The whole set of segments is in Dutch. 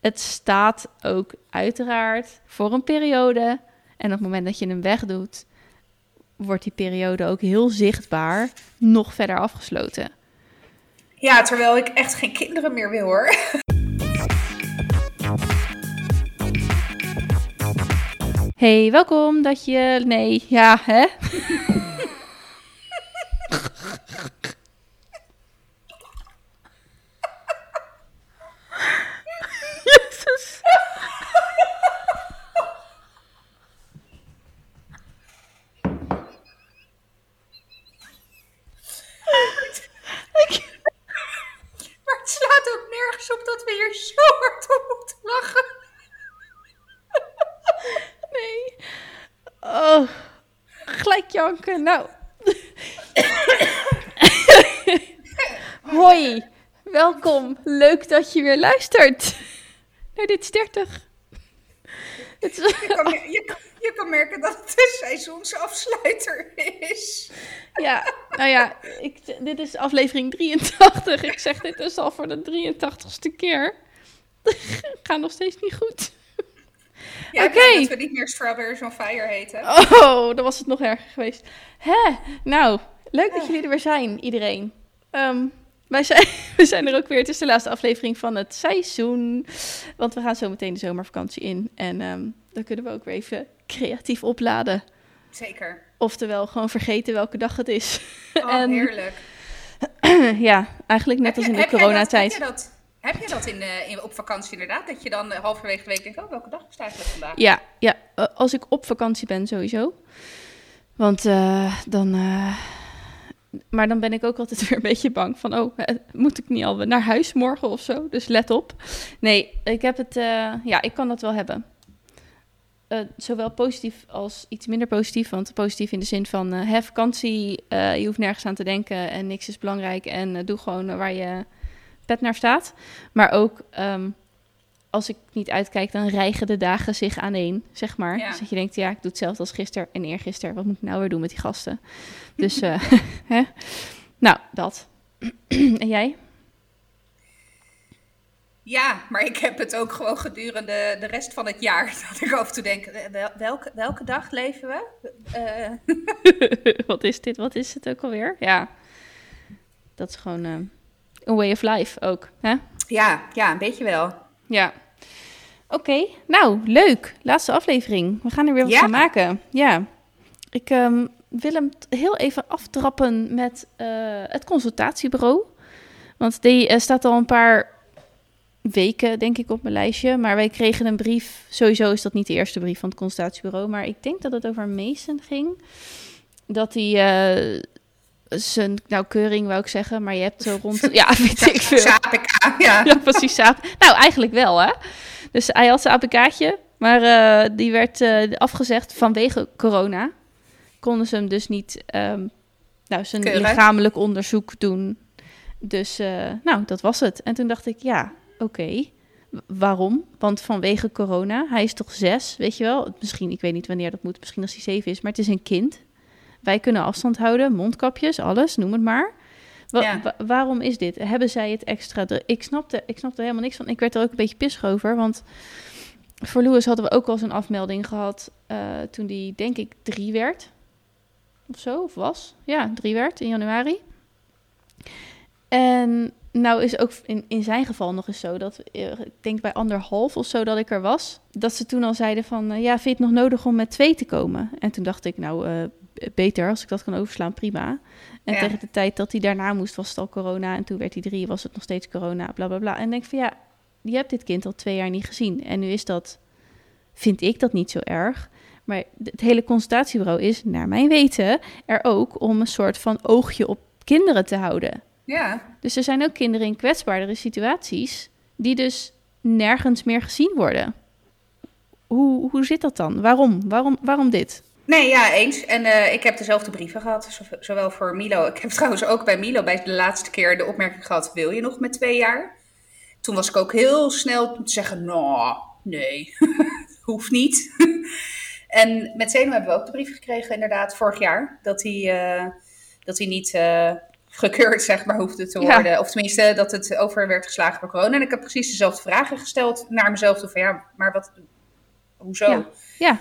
Het staat ook uiteraard voor een periode. En op het moment dat je hem wegdoet, wordt die periode ook heel zichtbaar nog verder afgesloten. Ja, terwijl ik echt geen kinderen meer wil hoor. Hey, welkom dat je. Nee, ja, hè? Jezus. Maar het slaat ook nergens op dat we hier zo hard op moeten lachen. Nee. Oh, gelijk janken. Nou. Hoi, welkom. Leuk dat je weer luistert naar dit is 30. Het is, Je kan, je, kan- je kan merken dat het een seizoensafsluiter is. ja, nou ja, ik, dit is aflevering 83. Ik zeg dit dus al voor de 83ste keer. Gaat nog steeds niet goed. Ja, Oké. dat we niet meer Strawberries on Fire heten. Oh, dan was het nog erger geweest. Hè? Nou, leuk dat jullie er weer zijn, iedereen. Ehm, wij zijn, we zijn er ook weer. Het is de laatste aflevering van het seizoen. Want we gaan zo meteen de zomervakantie in. En ehm, dan kunnen we ook weer even creatief opladen. Zeker. Oftewel, gewoon vergeten welke dag het is. Oh, En- heerlijk. ja, eigenlijk net als in de heb jij dat- coronatijd. Heb dat, heb je dat in, eh, in, op vakantie inderdaad? Dat je dan eh, halverwege de week denkt, oh, welke dag is het vandaag? Ja, ja, eh, als ik op vakantie ben sowieso. Want dan... maar dan ben ik ook altijd weer een beetje bang van... oh, moet ik niet al naar huis morgen of zo? Dus let op. Nee, ik heb het... ja, ik kan dat wel hebben. Zowel positief als iets minder positief. Want positief in de zin van... eh heb vakantie, je hoeft nergens aan te denken... en niks is belangrijk. En doe gewoon waar je pet naar staat. Maar ook... ehm, als ik niet uitkijk, dan rijgen de dagen zich aaneen, zeg maar. Ja. Dus dat je denkt, ja, ik doe hetzelfde als gisteren en eergisteren. Wat moet ik nou weer doen met die gasten? Dus, eh, hè? Nou, dat. en jij? Ja, maar ik heb het ook gewoon gedurende de rest van het jaar. Dat ik af en toe denk, eh, wel- welke, welke dag leven we? Eh, Wat is dit? Wat is het ook alweer? Ja, dat is gewoon eh, een way of life ook, hè? ja, ja, een beetje wel. Ja. Oké, nou, leuk. Laatste aflevering. We gaan er weer wat Ja. van maken. Ja. Ik ehm, wil hem heel even aftrappen met eh, het consultatiebureau. Want die staat al een paar weken, denk ik, op mijn lijstje. Maar wij kregen een brief. Sowieso is dat niet de eerste brief van het consultatiebureau. Maar ik denk dat het over Mason ging. Dat hij... eh, zijn nauwkeuring, wou ik zeggen. Maar je hebt zo rond... Ja, weet ik veel. APK, ja. Ja, precies. aap- Nou, eigenlijk wel, hè? Dus hij had zijn APK'tje, maar eh, die werd eh, afgezegd vanwege corona. Konden ze hem dus niet ehm, nou, zijn lichamelijk onderzoek doen. Dus, eh, nou, dat was het. En toen dacht ik, ja, oké. Waarom? Want vanwege corona. Hij is toch zes, weet je wel? Misschien, ik weet niet wanneer dat moet. Misschien als hij zeven is. Maar het is een kind. Wij kunnen afstand houden, mondkapjes, alles, noem het maar. Wa- Ja. wa- waarom is dit? Hebben zij het extra... Ik snapte, ik snapte helemaal niks van. Ik werd er ook een beetje pissig over, want... Voor Louis hadden we ook al zo'n afmelding gehad eh, toen die, denk ik, drie werd. Of zo, of was. Ja, drie werd in januari. En nou is ook in, in zijn geval nog eens zo dat, eh, ik denk bij anderhalf of zo dat ik er was, dat ze toen al zeiden van, eh, ja, vind je het nog nodig om met twee te komen? En toen dacht ik, nou, beter als ik dat kan overslaan, prima. En Ja. tegen de tijd dat hij daarna moest, was het al corona. En toen werd hij drie, was het nog steeds corona, bla bla bla. En denk van, ja, je hebt dit kind al twee jaar niet gezien. En nu is dat, vind ik dat niet zo erg. Maar het hele consultatiebureau is, naar mijn weten, er ook om een soort van oogje op kinderen te houden. Ja, Dus er zijn ook kinderen in kwetsbaardere situaties die dus nergens meer gezien worden. Hoe, hoe zit dat dan? Waarom? Waarom, waarom dit? Nee, ja, eens. En eh, ik heb dezelfde brieven gehad, zo- zowel voor Milo. Ik heb trouwens ook bij Milo bij de laatste keer de opmerking gehad, wil je nog met twee jaar? Toen was ik ook heel snel te zeggen, nou, nee, hoeft niet. en met Zeno hebben we ook de brief gekregen, inderdaad, vorig jaar. Dat hij, eh, dat hij niet, eh, gekeurd, zeg maar, hoefde te Ja. worden. Of tenminste, dat het over werd geslagen door corona. En ik heb precies dezelfde vragen gesteld naar mezelf. Van ja, maar wat, hoezo? Ja. Ja.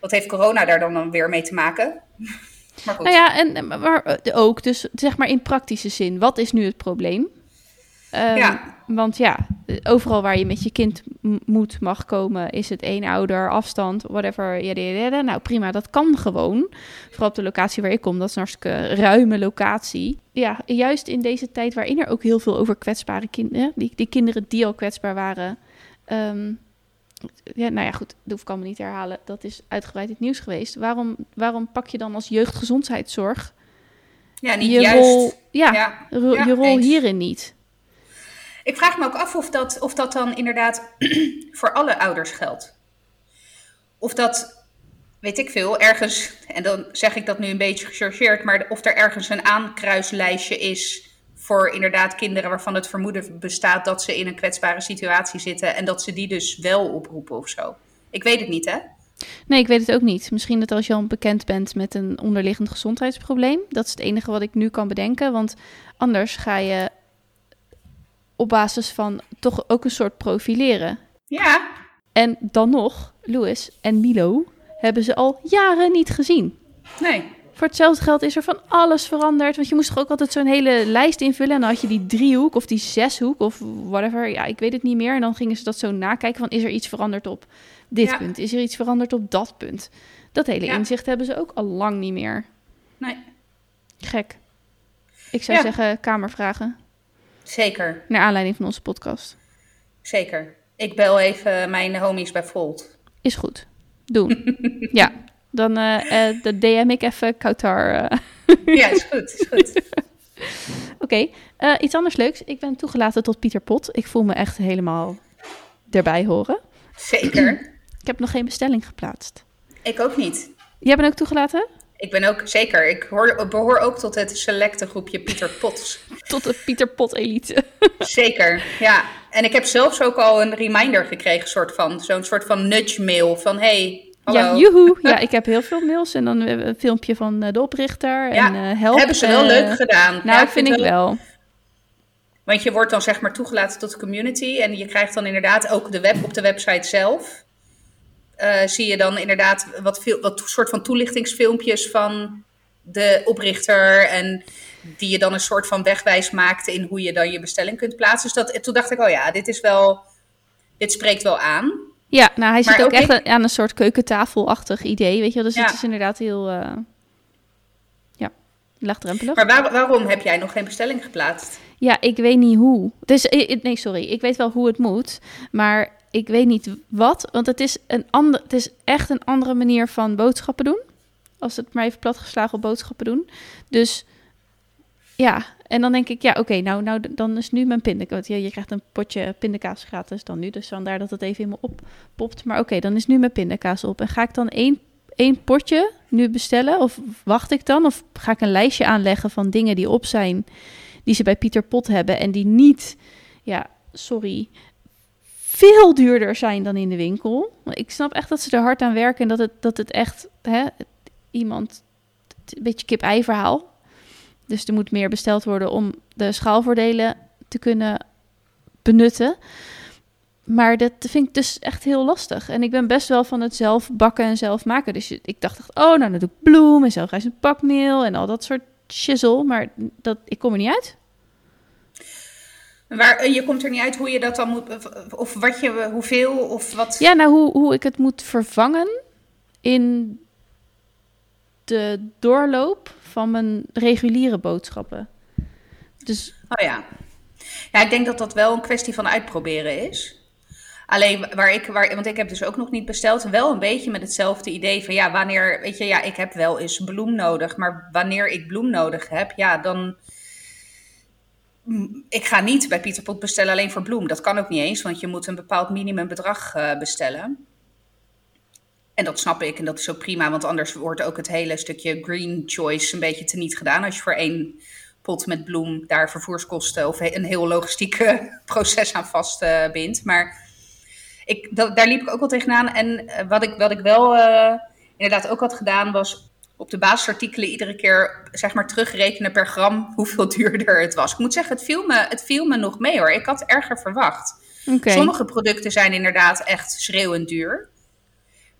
Wat heeft corona daar dan, dan weer mee te maken? Maar goed. Nou ja, en maar, eh, ook, dus zeg maar in praktische zin, wat is nu het probleem? Ehm, Ja. Want ja, overal waar je met je kind moet, mag komen, is het één ouder, afstand, whatever. Yada. Nou prima, dat kan gewoon. Vooral op de locatie waar ik kom, dat is een hartstikke ruime locatie. Ja, juist in deze tijd waarin er ook heel veel over kwetsbare kinderen, die, die kinderen die al kwetsbaar waren. ehm, ja, nou ja, goed, dat hoef ik allemaal niet te herhalen. Dat is uitgebreid het nieuws geweest. Waarom, waarom pak je dan als jeugdgezondheidszorg ja, niet je juist. rol, ja, ja. ro- Ja, je rol eens. hierin niet? Ik vraag me ook af of dat, of dat dan inderdaad voor alle ouders geldt. Of dat, weet ik veel, ergens, en dan zeg ik dat nu een beetje gechargeerd, maar of er ergens een aankruislijstje is voor inderdaad kinderen waarvan het vermoeden bestaat dat ze in een kwetsbare situatie zitten en dat ze die dus wel oproepen of zo. Ik weet het niet, hè? Nee, ik weet het ook niet. Misschien dat als je al bekend bent met een onderliggend gezondheidsprobleem. Dat is het enige wat ik nu kan bedenken. Want anders ga je op basis van toch ook een soort profileren. Ja, En dan nog, Louis en Milo hebben ze al jaren niet gezien. nee. Voor hetzelfde geld is er van alles veranderd. Want je moest toch ook altijd zo'n hele lijst invullen. En dan had je die driehoek of die zeshoek of whatever. Ja, ik weet het niet meer. En dan gingen ze dat zo nakijken van is er iets veranderd op dit Ja. punt? Is er iets veranderd op dat punt? Dat hele Ja. inzicht hebben ze ook al lang niet meer. Nee, Gek. Ik zou Ja. zeggen kamervragen. zeker, Naar aanleiding van onze podcast. zeker. Ik bel even mijn homies bij Volt. Is goed. Doen. ja. Dan eh eh, de DM ik even Kautar. eh. Ja, is goed, is goed. Oké, eh, iets anders leuks. Ik ben toegelaten tot Pieter Pot. Ik voel me echt helemaal erbij horen. Zeker. Ik heb nog geen bestelling geplaatst. Ik ook niet. Jij bent ook toegelaten? Ik ben ook zeker. Ik hoor, behoor ook tot het selecte groepje Pieter Pots. Tot de Pieter Pot elite. Zeker, ja. En ik heb zelfs ook al een reminder gekregen, soort van. Zo'n soort van nudge mail van hey, hallo. Ja, joehoe. Ja, ik heb heel veel mails en dan een filmpje van eh, de oprichter Ja, en eh help. Hebben ze wel eh, leuk gedaan. Nou, Ja, ik vind ik wel. Want je wordt dan zeg maar toegelaten tot de community. En je krijgt dan inderdaad ook de web, op de website zelf. eh, zie je dan inderdaad wat, veel, wat soort van toelichtingsfilmpjes van de oprichter. En die je dan een soort van wegwijs maakt in hoe je dan je bestelling kunt plaatsen. Dus dat, toen dacht ik, oh ja, dit is wel. Dit spreekt wel aan. Ja, nou, hij zit Maar ook echt ik- aan een soort keukentafelachtig idee, weet je wel. Dus Ja. het is inderdaad heel, eh, ja, laagdrempelig. Maar waar- waarom heb jij nog geen bestelling geplaatst? Ja, ik weet niet hoe. Dus, nee, sorry. Ik weet wel hoe het moet. Maar ik weet niet wat. Want het is, een ander, het is echt een andere manier van boodschappen doen. Als het maar even platgeslagen op boodschappen doen. Dus ja, en dan denk ik, ja, oké, nou, nou, dan is nu mijn pindakaas. Ja, je krijgt een potje pindakaas gratis dan nu. Dus vandaar dat het even in me oppopt. Maar oké, dan is nu mijn pindakaas op. En ga ik dan één, één potje nu bestellen? Of wacht ik dan? Of ga ik een lijstje aanleggen van dingen die op zijn die ze bij Pieter Pot hebben en die niet, ja, sorry, veel duurder zijn dan in de winkel. Ik snap echt dat ze er hard aan werken en dat het, dat het echt, hè, iemand, een beetje kip-ei verhaal. Dus er moet meer besteld worden om de schaalvoordelen te kunnen benutten. Maar dat vind ik dus echt heel lastig. En ik ben best wel van het zelf bakken en zelf maken. Dus ik dacht, echt, oh, nou dan doe ik bloem en zelf een pakmeel en al dat soort shizzle. Maar dat, ik kom er niet uit. Waar, eh, je komt er niet uit hoe je dat dan moet. of- Of wat je, hoeveel of wat. Ja, nou, hoe, hoe ik het moet vervangen in de doorloop van mijn reguliere boodschappen. Dus Oh ja. Ja, ik denk dat dat wel een kwestie van uitproberen is. Alleen waar ik, waar, want ik heb dus ook nog niet besteld, wel een beetje met hetzelfde idee van ja, wanneer, weet je, ja, ik heb wel eens bloem nodig, maar wanneer ik bloem nodig heb, ja, dan. Mm, Ik ga niet bij Pieter Pot bestellen alleen voor bloem. Dat kan ook niet eens, want je moet een bepaald minimumbedrag eh, bestellen. En dat snap ik en dat is ook prima, want anders wordt ook het hele stukje green choice een beetje teniet gedaan. Als je voor één pot met bloem daar vervoerskosten of een heel logistiek eh, proces aan vastbindt. maar ik, dat, daar liep ik ook wel tegenaan. En eh, wat, ik, wat ik wel eh, inderdaad ook had gedaan was op de basisartikelen iedere keer zeg maar terugrekenen per gram hoeveel duurder het was. Ik moet zeggen, het viel me, het viel me nog mee hoor. Ik had erger verwacht. Sommige producten zijn inderdaad echt schreeuwend duur.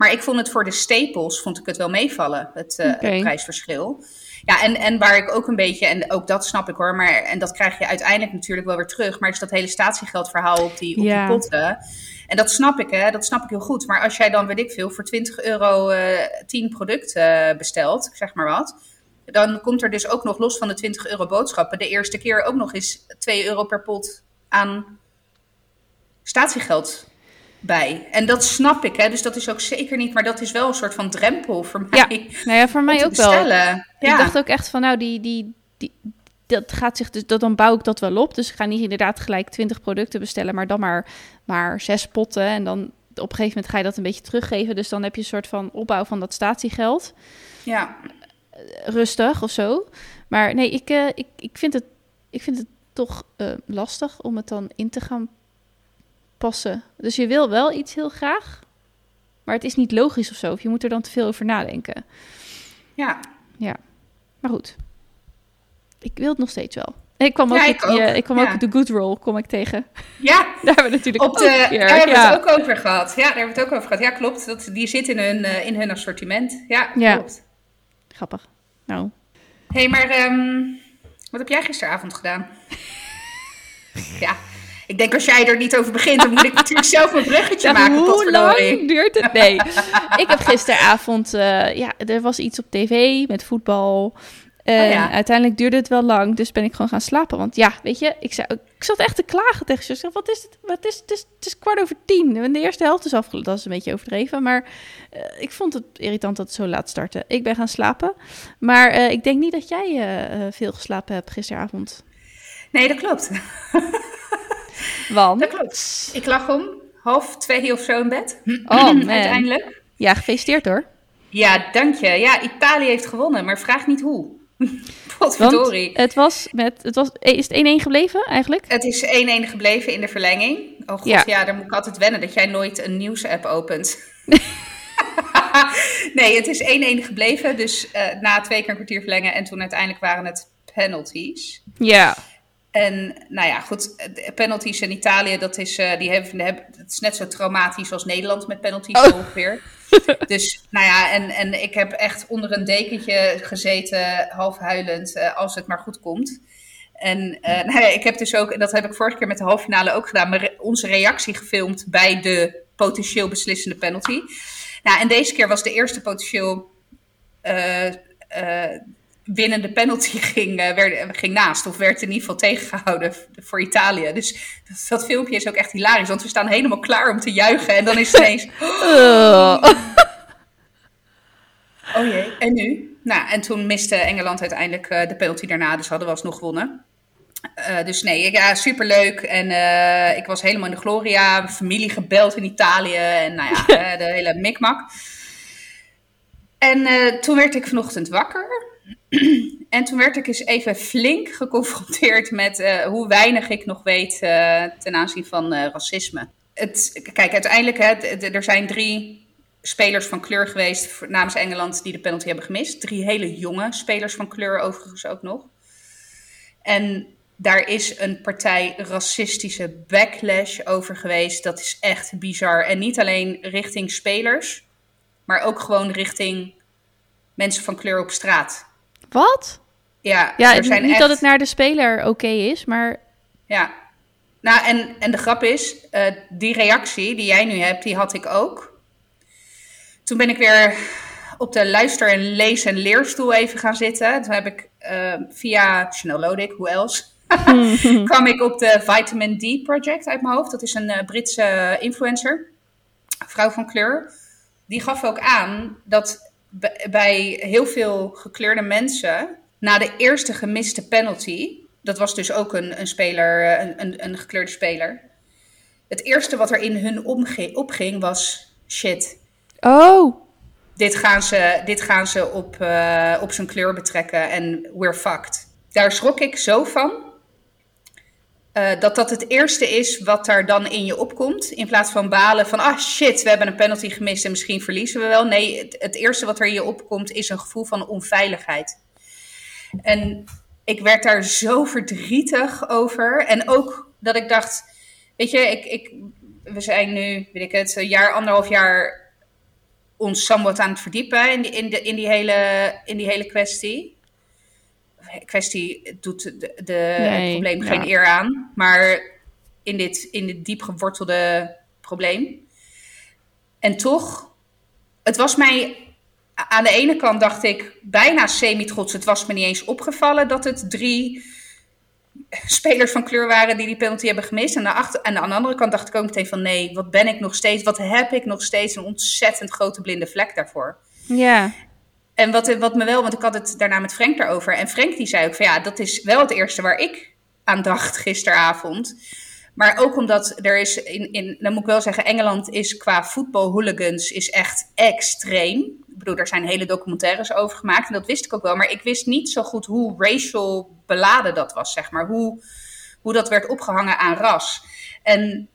Maar ik vond het voor de stapels vond ik het wel meevallen, het, eh, het prijsverschil. Ja, en, en waar ik ook een beetje, en ook dat snap ik hoor, maar en dat krijg je uiteindelijk natuurlijk wel weer terug. Maar is dat hele statiegeldverhaal op die, op Ja. die potten. En dat snap ik, hè, dat snap ik heel goed. Maar als jij dan, weet ik veel, voor 20 euro eh 10 producten bestelt, ik zeg maar wat. Dan komt er dus ook nog los van de 20 euro boodschappen de eerste keer ook nog eens 2 euro per pot aan statiegeld bij. En dat snap ik, hè? dus dat is ook zeker niet, maar dat is wel een soort van drempel voor mij. Ja, nou ja, voor mij ook wel. bestellen. Ja. Ik dacht ook echt van, nou, die, die, die, dat gaat zich dus, dat, dan bouw ik dat wel op. Dus ik ga niet inderdaad gelijk 20 producten bestellen, maar dan maar, maar zes potten. En dan op een gegeven moment ga je dat een beetje teruggeven. Dus dan heb je een soort van opbouw van dat statiegeld. ja. Rustig of zo. Maar nee, ik, eh, ik, ik, vind, het, ik vind het toch eh, lastig om het dan in te gaan passen. Dus je wil wel iets heel graag, maar het is niet logisch of zo. Of je moet er dan te veel over nadenken. ja. Maar goed, ik wil het nog steeds wel. Ik kwam ook, Ja, het- ik ook. je- ik kwam Ja. ook de good roll kom ik tegen. Ja, Daar hebben we natuurlijk op de, ook weer. daar hebben we ja. het ook over gehad. Ja, daar hebben we het ook over gehad. Ja, klopt. Dat, die zit in hun, eh, in hun assortiment. Ja, Ja. klopt. Grappig. Nou, hey, maar ehm, wat heb jij gisteravond gedaan? ja, ik denk als jij er niet over begint, dan moet ik natuurlijk zelf een bruggetje Ja, maken. hoe lang duurt het? Nee, ik heb gisteravond, eh, ja, er was iets op tv met voetbal. En Oh ja. uiteindelijk duurde het wel lang, dus ben ik gewoon gaan slapen. Want ja, weet je, ik, zei, ik zat echt te klagen tegen zei, wat is het? Wat is het? Het is, het is kwart over tien. En de eerste helft is afgelopen. Dat is een beetje overdreven, maar eh, ik vond het irritant dat het zo laat startte. Ik ben gaan slapen, maar eh, ik denk niet dat jij eh, eh, veel geslapen hebt gisteravond. Nee, dat klopt. Want? Dat klopt. Ik lag om half twee of zo in bed. Oh man. Uiteindelijk. Ja, gefeliciteerd hoor. Ja, dank je. Ja, Italië heeft gewonnen, maar vraag niet hoe. Want Potverdorie. het was met, het was, is het 1-1 gebleven eigenlijk? Het is 1-1 gebleven in de verlenging. Oh god, Ja. ja. dan moet ik altijd wennen dat jij nooit een nieuwsapp opent. nee, het is 1-1 gebleven. Dus eh, na twee keer een kwartier verlengen. En toen uiteindelijk waren het penalties. Ja. En nou ja, goed, penalties in Italië, dat is, eh, die hebben, hebben, het is net zo traumatisch als Nederland met penalties Oh. ongeveer. Dus nou ja, en, en ik heb echt onder een dekentje gezeten, half huilend, eh, als het maar goed komt. En eh, nou ja, ik heb dus ook, en dat heb ik vorige keer met de halve finale ook gedaan, maar onze reactie gefilmd bij de potentieel beslissende penalty. Nou, en deze keer was de eerste potentieel eh, winnende penalty ging, eh, werd, ging naast. Of werd in ieder geval tegengehouden voor Italië. Dus dat, dat filmpje is ook echt hilarisch. Want we staan helemaal klaar om te juichen. En dan is het ineens... Ugh. Oh jee, en nu? Nou, en toen miste Engeland uiteindelijk eh, de penalty daarna. Dus hadden we alsnog gewonnen. Eh, dus nee, ja, superleuk. En ik was helemaal in de gloria. Mijn familie gebeld in Italië. En nou ja, de hele mikmak. En toen werd ik vanochtend wakker. en toen werd ik eens even flink geconfronteerd met eh, hoe weinig ik nog weet eh, ten aanzien van eh, racisme. Het, kijk, uiteindelijk, hè, er zijn drie spelers van kleur geweest namens Engeland die de penalty hebben gemist. Drie hele jonge spelers van kleur overigens ook nog. En daar is een partij racistische backlash over geweest. Dat is echt bizar. En niet alleen richting spelers, maar ook gewoon richting mensen van kleur op straat. Wat? Ja, Ja, er zijn niet echt, dat het naar de speler oké is, maar Ja. Nou, en, en de grap is, eh, die reactie die jij nu hebt, die had ik ook. Toen ben ik weer op de luister- en lees- en leerstoel even gaan zitten. Toen heb ik eh, via Chanel Lodik, hoe else, kwam ik op de Vitamin D Project uit mijn hoofd. Dat is een eh, Britse influencer, vrouw van kleur. Die gaf ook aan dat bij heel veel gekleurde mensen, na de eerste gemiste penalty, dat was dus ook een, een speler, eh, een, een, een gekleurde speler. Het eerste wat er in hun opging was: shit, Oh, dit gaan ze, dit gaan ze op, eh, op zijn kleur betrekken en we're fucked. Daar schrok ik zo van. Uh, dat dat het eerste is wat er dan in je opkomt. In plaats van balen van, ah shit, we hebben een penalty gemist en misschien verliezen we wel. Nee, het, eerste wat er in je opkomt is een gevoel van onveiligheid. En ik werd daar zo verdrietig over. En ook dat ik dacht, weet je, ik, ik, we zijn nu, weet ik het, een jaar, anderhalf jaar ons somewhat aan het verdiepen in in de, in die, hele, in die hele kwestie. Kwestie doet de, de het probleem geen eer aan, maar in dit, in dit diep gewortelde probleem. En toch, het was mij aan de ene kant dacht ik bijna semi-trots. Het was me niet eens opgevallen dat het drie spelers van kleur waren die die penalty hebben gemist. En, achter, en aan de andere kant dacht ik ook meteen van nee, wat ben ik nog steeds, wat heb ik nog steeds een ontzettend grote blinde vlek daarvoor. Ja. En wat, wat me wel, want ik had het daarna met Frank daarover. En Frank die zei ook van ja, dat is wel het eerste waar ik aan dacht gisteravond. Maar ook omdat er is, in, in, dan moet ik wel zeggen, Engeland is qua voetbalhooligans is echt extreem. Ik bedoel, daar zijn hele documentaires over gemaakt en dat wist ik ook wel. Maar ik wist niet zo goed hoe racial beladen dat was, zeg maar. Hoe, hoe dat werd opgehangen aan ras. En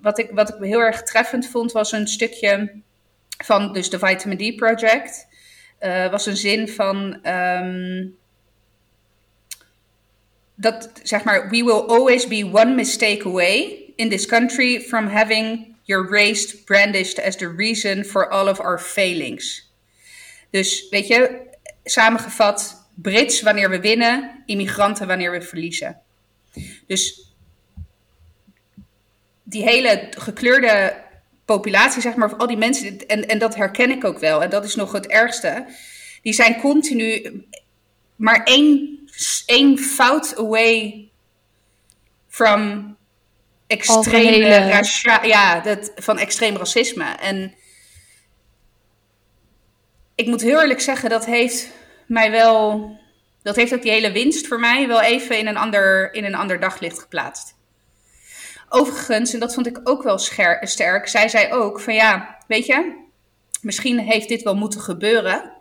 wat ik, wat ik heel erg treffend vond, was een stukje van dus de Vitamin D Project. Uh, was een zin van... Um, dat zeg maar, we will always be one mistake away in this country from having your race brandished as the reason for all of our failings. Dus weet je, samengevat, Brits wanneer we winnen, immigranten wanneer we verliezen. Dus die hele gekleurde populatie, zeg maar, al die mensen, en, en dat herken ik ook wel, en dat is nog het ergste, die zijn continu maar één één fout away from extreme ja, dat, van extreem racisme. En ik moet heel eerlijk zeggen, dat heeft mij wel. Dat heeft ook die hele winst voor mij wel even in een ander, in een ander daglicht geplaatst. Overigens, en dat vond ik ook wel sterk, zij zei ook van ja, weet je, misschien heeft dit wel moeten gebeuren.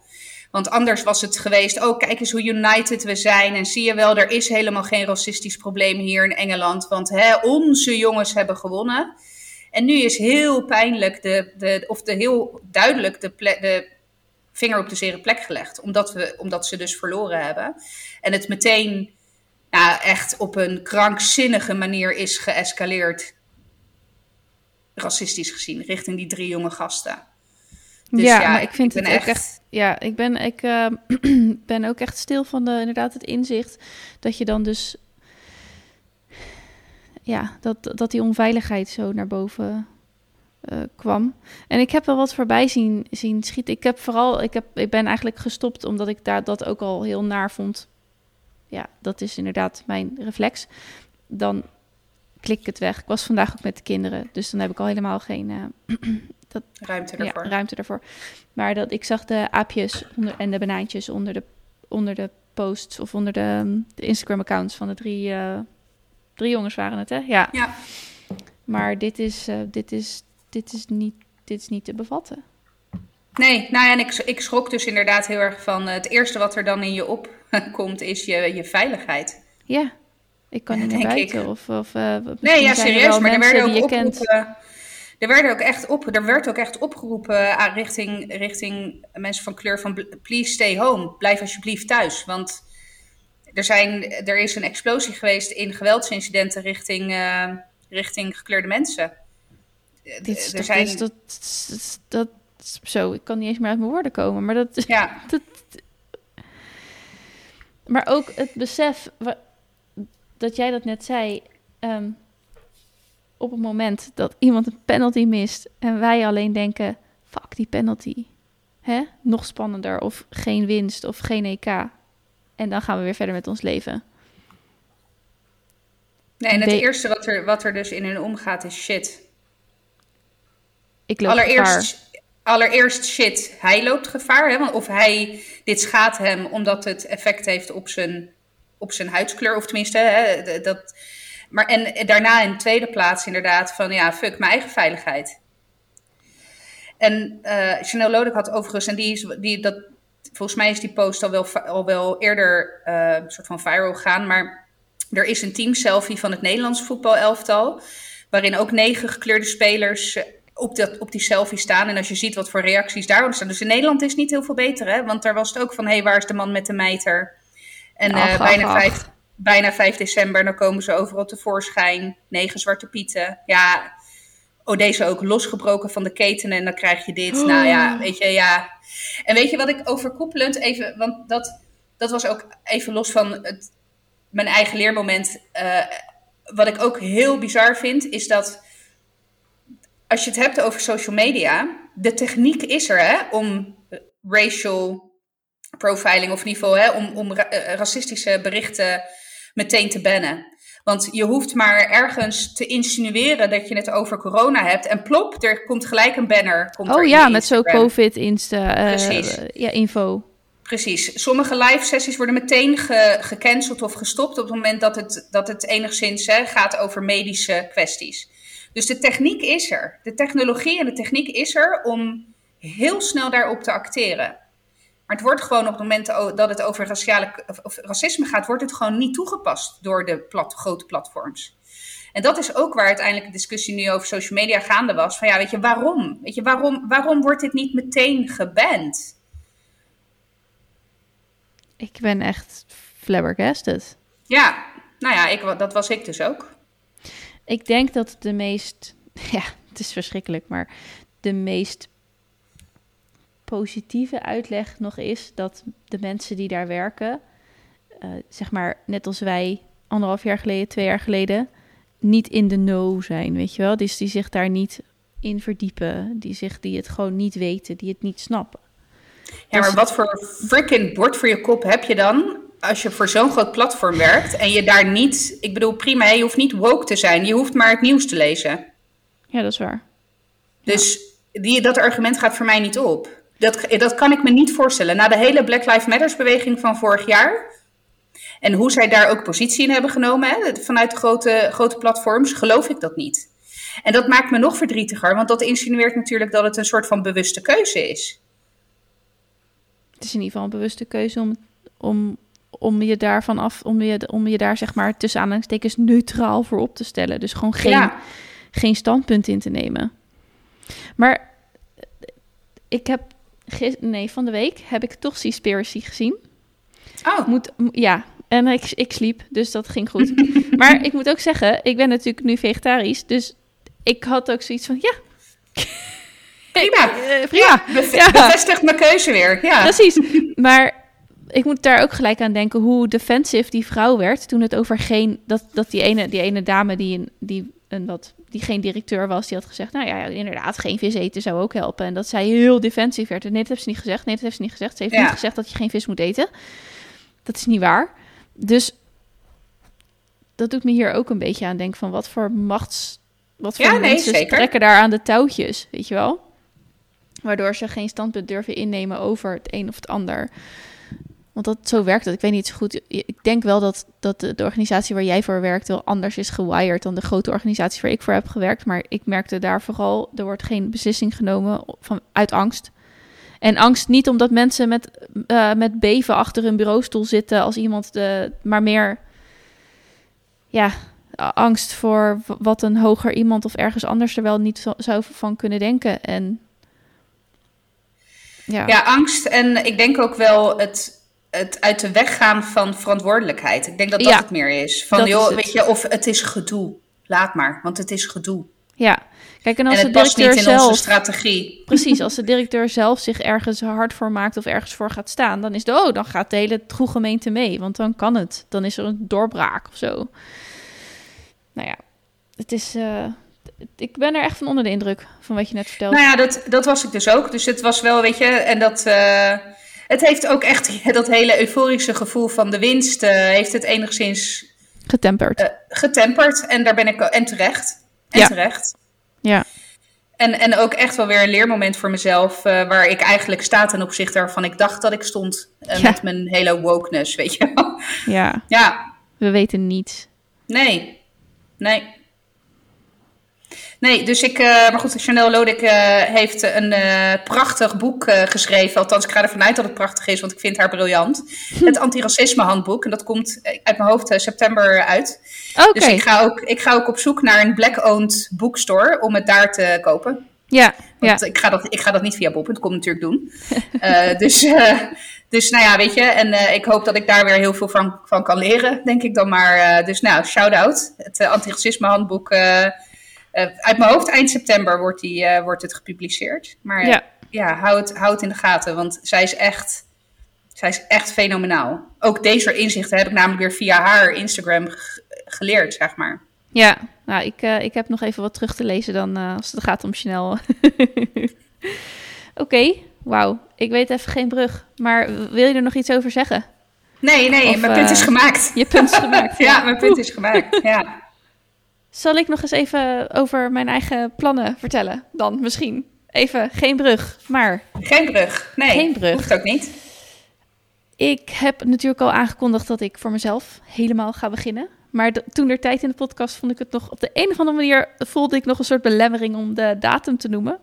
Want anders was het geweest, oh kijk eens hoe united we zijn. En zie je wel, er is helemaal geen racistisch probleem hier in Engeland. Want hè, onze jongens hebben gewonnen. En nu is heel pijnlijk, de, de, of de, heel duidelijk de, de vinger op de zere plek gelegd. Omdat, we, omdat ze dus verloren hebben. En het meteen nou, echt op een krankzinnige manier is geëscaleerd. Racistisch gezien, richting die drie jonge gasten. Dus ja, maar ik vind het echt... echt... Ja, ik ben, ik, uh, ben ook echt stil van de, inderdaad het inzicht dat je dan dus... Ja, dat, dat die onveiligheid zo naar boven uh, kwam. En ik heb wel wat voorbij zien, zien schieten. Ik heb vooral, ik, heb, ik ben eigenlijk gestopt omdat ik daar dat ook al heel naar vond. Ja, dat is inderdaad mijn reflex. Dan klik ik het weg. Ik was vandaag ook met de kinderen, dus dan heb ik al helemaal geen, uh, dat, ruimte ervoor. Ja, ruimte ervoor. Maar dat, ik zag de aapjes onder, en de banaantjes onder de, onder de posts of onder de, de Instagram-accounts van de drie, uh, drie jongens waren het, hè? Ja. ja. Maar dit is, uh, dit, is, dit, is niet, dit is niet te bevatten. Nee, nou ja, en ik, ik schrok dus inderdaad heel erg van het eerste wat er dan in je opkomt is je, je veiligheid. Ja, ik kan niet naar buiten. Ik. Of, of, nee, ja, serieus, maar er werden ook oproepen er, werd ook echt op, er werd ook echt opgeroepen aan richting, richting mensen van kleur van please stay home. Blijf alsjeblieft thuis. Want er, zijn, er is een explosie geweest in geweldsincidenten richting, uh, richting gekleurde mensen. Dit er zijn... dat, dat, dat, zo, ik kan niet eens meer uit mijn woorden komen. Maar dat, ja. dat, maar ook het besef dat jij dat net zei. Um, op het moment dat iemand een penalty mist en wij alleen denken: fuck die penalty. Hè? Nog spannender of geen winst of geen EK. En dan gaan we weer verder met ons leven. Nee, en het eerste wat er, wat er dus in hun omgaat is shit. Ik loop allereerst, allereerst shit. Hij loopt gevaar. Hè? Of hij, dit schaadt hem omdat het effect heeft op zijn, op zijn huidskleur. Of tenminste, hè, dat, maar en daarna in tweede plaats inderdaad van ja, fuck mijn eigen veiligheid. En uh, Chanel Lodek had overigens, en die is, die, dat, volgens mij is die post al wel, al wel eerder uh, soort van viral gegaan, maar Er is een teamselfie van het Nederlands voetbalelftal, waarin ook negen gekleurde spelers eh, op, dat, op die selfie staan. En als je ziet wat voor reacties daarop staan. Dus in Nederland is het niet heel veel beter, hè? Want daar was het ook van, hé, hey, waar is de man met de mijter? En Ach, eh, bijna, ach. vijf, bijna 5 december, dan komen ze overal tevoorschijn. Negen zwarte pieten. Ja, oh, deze ook losgebroken van de ketenen en dan krijg je dit. Nou ja, weet je, ja. En weet je wat ik overkoepelend even, want dat, dat was ook even los van het, mijn eigen leermoment. eh, wat ik ook heel bizar vind, is dat als je het hebt over social media, de techniek is er hè, om racial profiling, of geval hè, om, om ra- eh, racistische berichten meteen te bannen. Want je hoeft maar ergens te insinueren dat je het over corona hebt. En plop, er komt gelijk een banner. Komt Oh ja, met zo'n Instagram. COVID-insta. eh, Precies. ja, info. Precies. Sommige live sessies worden meteen ge- gecanceld of gestopt op het moment dat het, dat het enigszins hè, gaat over medische kwesties. Dus de techniek is er. De technologie en de techniek is er om heel snel daarop te acteren. Maar het wordt gewoon op het moment dat het over raciale, of, racisme gaat, wordt het gewoon niet toegepast door de plat, grote platforms. En dat is ook waar uiteindelijk de discussie nu over social media gaande was. Van ja, weet je, waarom? Weet je, waarom, waarom wordt dit niet meteen geband? Ik ben echt flabbergasted. Ja, nou ja, ik, dat was ik dus ook. Ik denk dat de meest... Ja, het is verschrikkelijk, maar de meest positieve uitleg nog is dat de mensen die daar werken, eh, zeg maar net als wij anderhalf jaar geleden, twee jaar geleden, niet in de know zijn, weet je wel? Dus die zich daar niet in verdiepen, die, zich, die het gewoon niet weten, die het niet snappen. Ja, maar wat voor freaking bord voor je kop heb je dan als je voor zo'n groot platform werkt en je daar niet, ik bedoel prima, je hoeft niet woke te zijn, je hoeft maar het nieuws te lezen. Ja, dat is waar. Dus die, dat argument gaat voor mij niet op. Dat, dat kan ik me niet voorstellen. Na de hele Black Lives Matters beweging van vorig jaar en hoe zij daar ook positie in hebben genomen hè, vanuit de grote, grote platforms, geloof ik dat niet. En dat maakt me nog verdrietiger, want dat insinueert natuurlijk dat het een soort van bewuste keuze is. Het is in ieder geval een bewuste keuze om, om, om je daarvan af, om je, om je daar zeg maar tussen aanhalingstekens neutraal voor op te stellen. Dus gewoon geen, Ja. geen standpunt in te nemen. Maar ik heb nee, van de week heb ik toch Seaspiracy gezien. Oh, Moet, ja, en ik, ik sliep, dus dat ging goed. maar ik moet ook zeggen, ik ben natuurlijk nu vegetarisch, dus ik had ook zoiets van, ja, prima. eh, prima. Ja. Bevestigt mijn keuze weer. Ja. Precies. Maar ik moet daar ook gelijk aan denken hoe defensive die vrouw werd toen het over geen dat, dat die ene die ene dame die een die een wat die geen directeur was, die had gezegd, nou ja, inderdaad, geen vis eten zou ook helpen. En dat zij heel defensief werd. En nee, dat heeft ze niet gezegd. Nee, dat heeft ze niet gezegd. Ze heeft Ja. niet gezegd dat je geen vis moet eten. Dat is niet waar. Dus dat doet me hier ook een beetje aan denken van wat voor machts, wat voor Ja, nee, mensen zeker. trekken daar aan de touwtjes, weet je wel? Waardoor ze geen standpunt durven innemen over het een of het ander. Want dat, zo werkt het. Ik weet niet zo goed. Ik denk wel dat, dat de, organisatie waar jij voor werkt wel anders is gewired dan de grote organisatie waar ik voor heb gewerkt. Maar ik merkte daar vooral, er wordt geen beslissing genomen van, uit angst. En angst niet omdat mensen met, eh, met beven achter hun bureaustoel zitten als iemand de, maar meer, ja, angst voor wat een hoger iemand of ergens anders er wel niet zo- zou van kunnen denken. En ja, Ja, angst en ik denk ook wel het, het uit de weg gaan van verantwoordelijkheid. Ik denk dat dat Ja, het meer is. Van is joh, weet je, of het is gedoe. Laat maar, want het is gedoe. ja. Kijk, en als en de directeur in onze zelf strategie. Precies, als de directeur zelf zich ergens hard voor maakt of ergens voor gaat staan, dan is de oh, dan gaat de hele gemeente mee, want dan kan het. Dan is er een doorbraak of zo. Nou ja, het is. eh, ik ben er echt van onder de indruk van wat je net vertelde. Nou ja, dat, dat was ik dus ook. Dus het was wel, weet je, en dat. eh, het heeft ook echt dat hele euforische gevoel van de winst. eh, heeft het enigszins Getemperd. eh, getemperd. En daar ben ik. En terecht. En Ja. terecht. ja, En, en ook echt wel weer een leermoment voor mezelf, eh, waar ik eigenlijk sta ten opzichte waarvan ik dacht dat ik stond eh, Ja. met mijn hele wokeness, weet je wel. ja, Ja, we weten niets. nee, nee. Nee, dus ik, uh, maar goed, Chanel Lodek uh, heeft een uh, prachtig boek geschreven. Althans, ik ga ervan uit dat het prachtig is, want ik vind haar briljant. Het antiracisme handboek. En dat komt uit mijn hoofd september uit. Okay. Dus ik ga, ook, ik ga ook op zoek naar een black-owned bookstore om het daar te kopen. Ja, want ja. Ik, ga dat, ik ga dat niet via bol.com natuurlijk doen. dus, dus nou ja, weet je. En ik hoop dat ik daar weer heel veel van, van kan leren, denk ik dan maar. dus nou, shout-out. Het antiracisme handboek... Uh, uit mijn hoofd, eind september wordt, die, uh, wordt het gepubliceerd. Maar ja, ja hou, het, hou het in de gaten, want zij is echt, zij is echt fenomenaal. Ook deze inzichten heb ik namelijk weer via haar Instagram geleerd, zeg maar. Ja, nou, ik, uh, ik heb nog even wat terug te lezen dan als het gaat om Chanel. Oké, okay, wauw. Ik weet even geen brug. Maar wil je er nog iets over zeggen? Nee, nee, of, mijn punt is gemaakt. Je punt is gemaakt. ja. ja, mijn punt is gemaakt, ja. Zal ik nog eens even over mijn eigen plannen vertellen? Dan misschien. Even geen brug, maar. Geen brug. Nee. Geen brug. Hoeft ook niet. Ik heb natuurlijk al aangekondigd dat ik voor mezelf helemaal ga beginnen. Maar toen er tijd in de podcast vond ik het nog op de een of andere manier voelde ik nog een soort belemmering om de datum te noemen.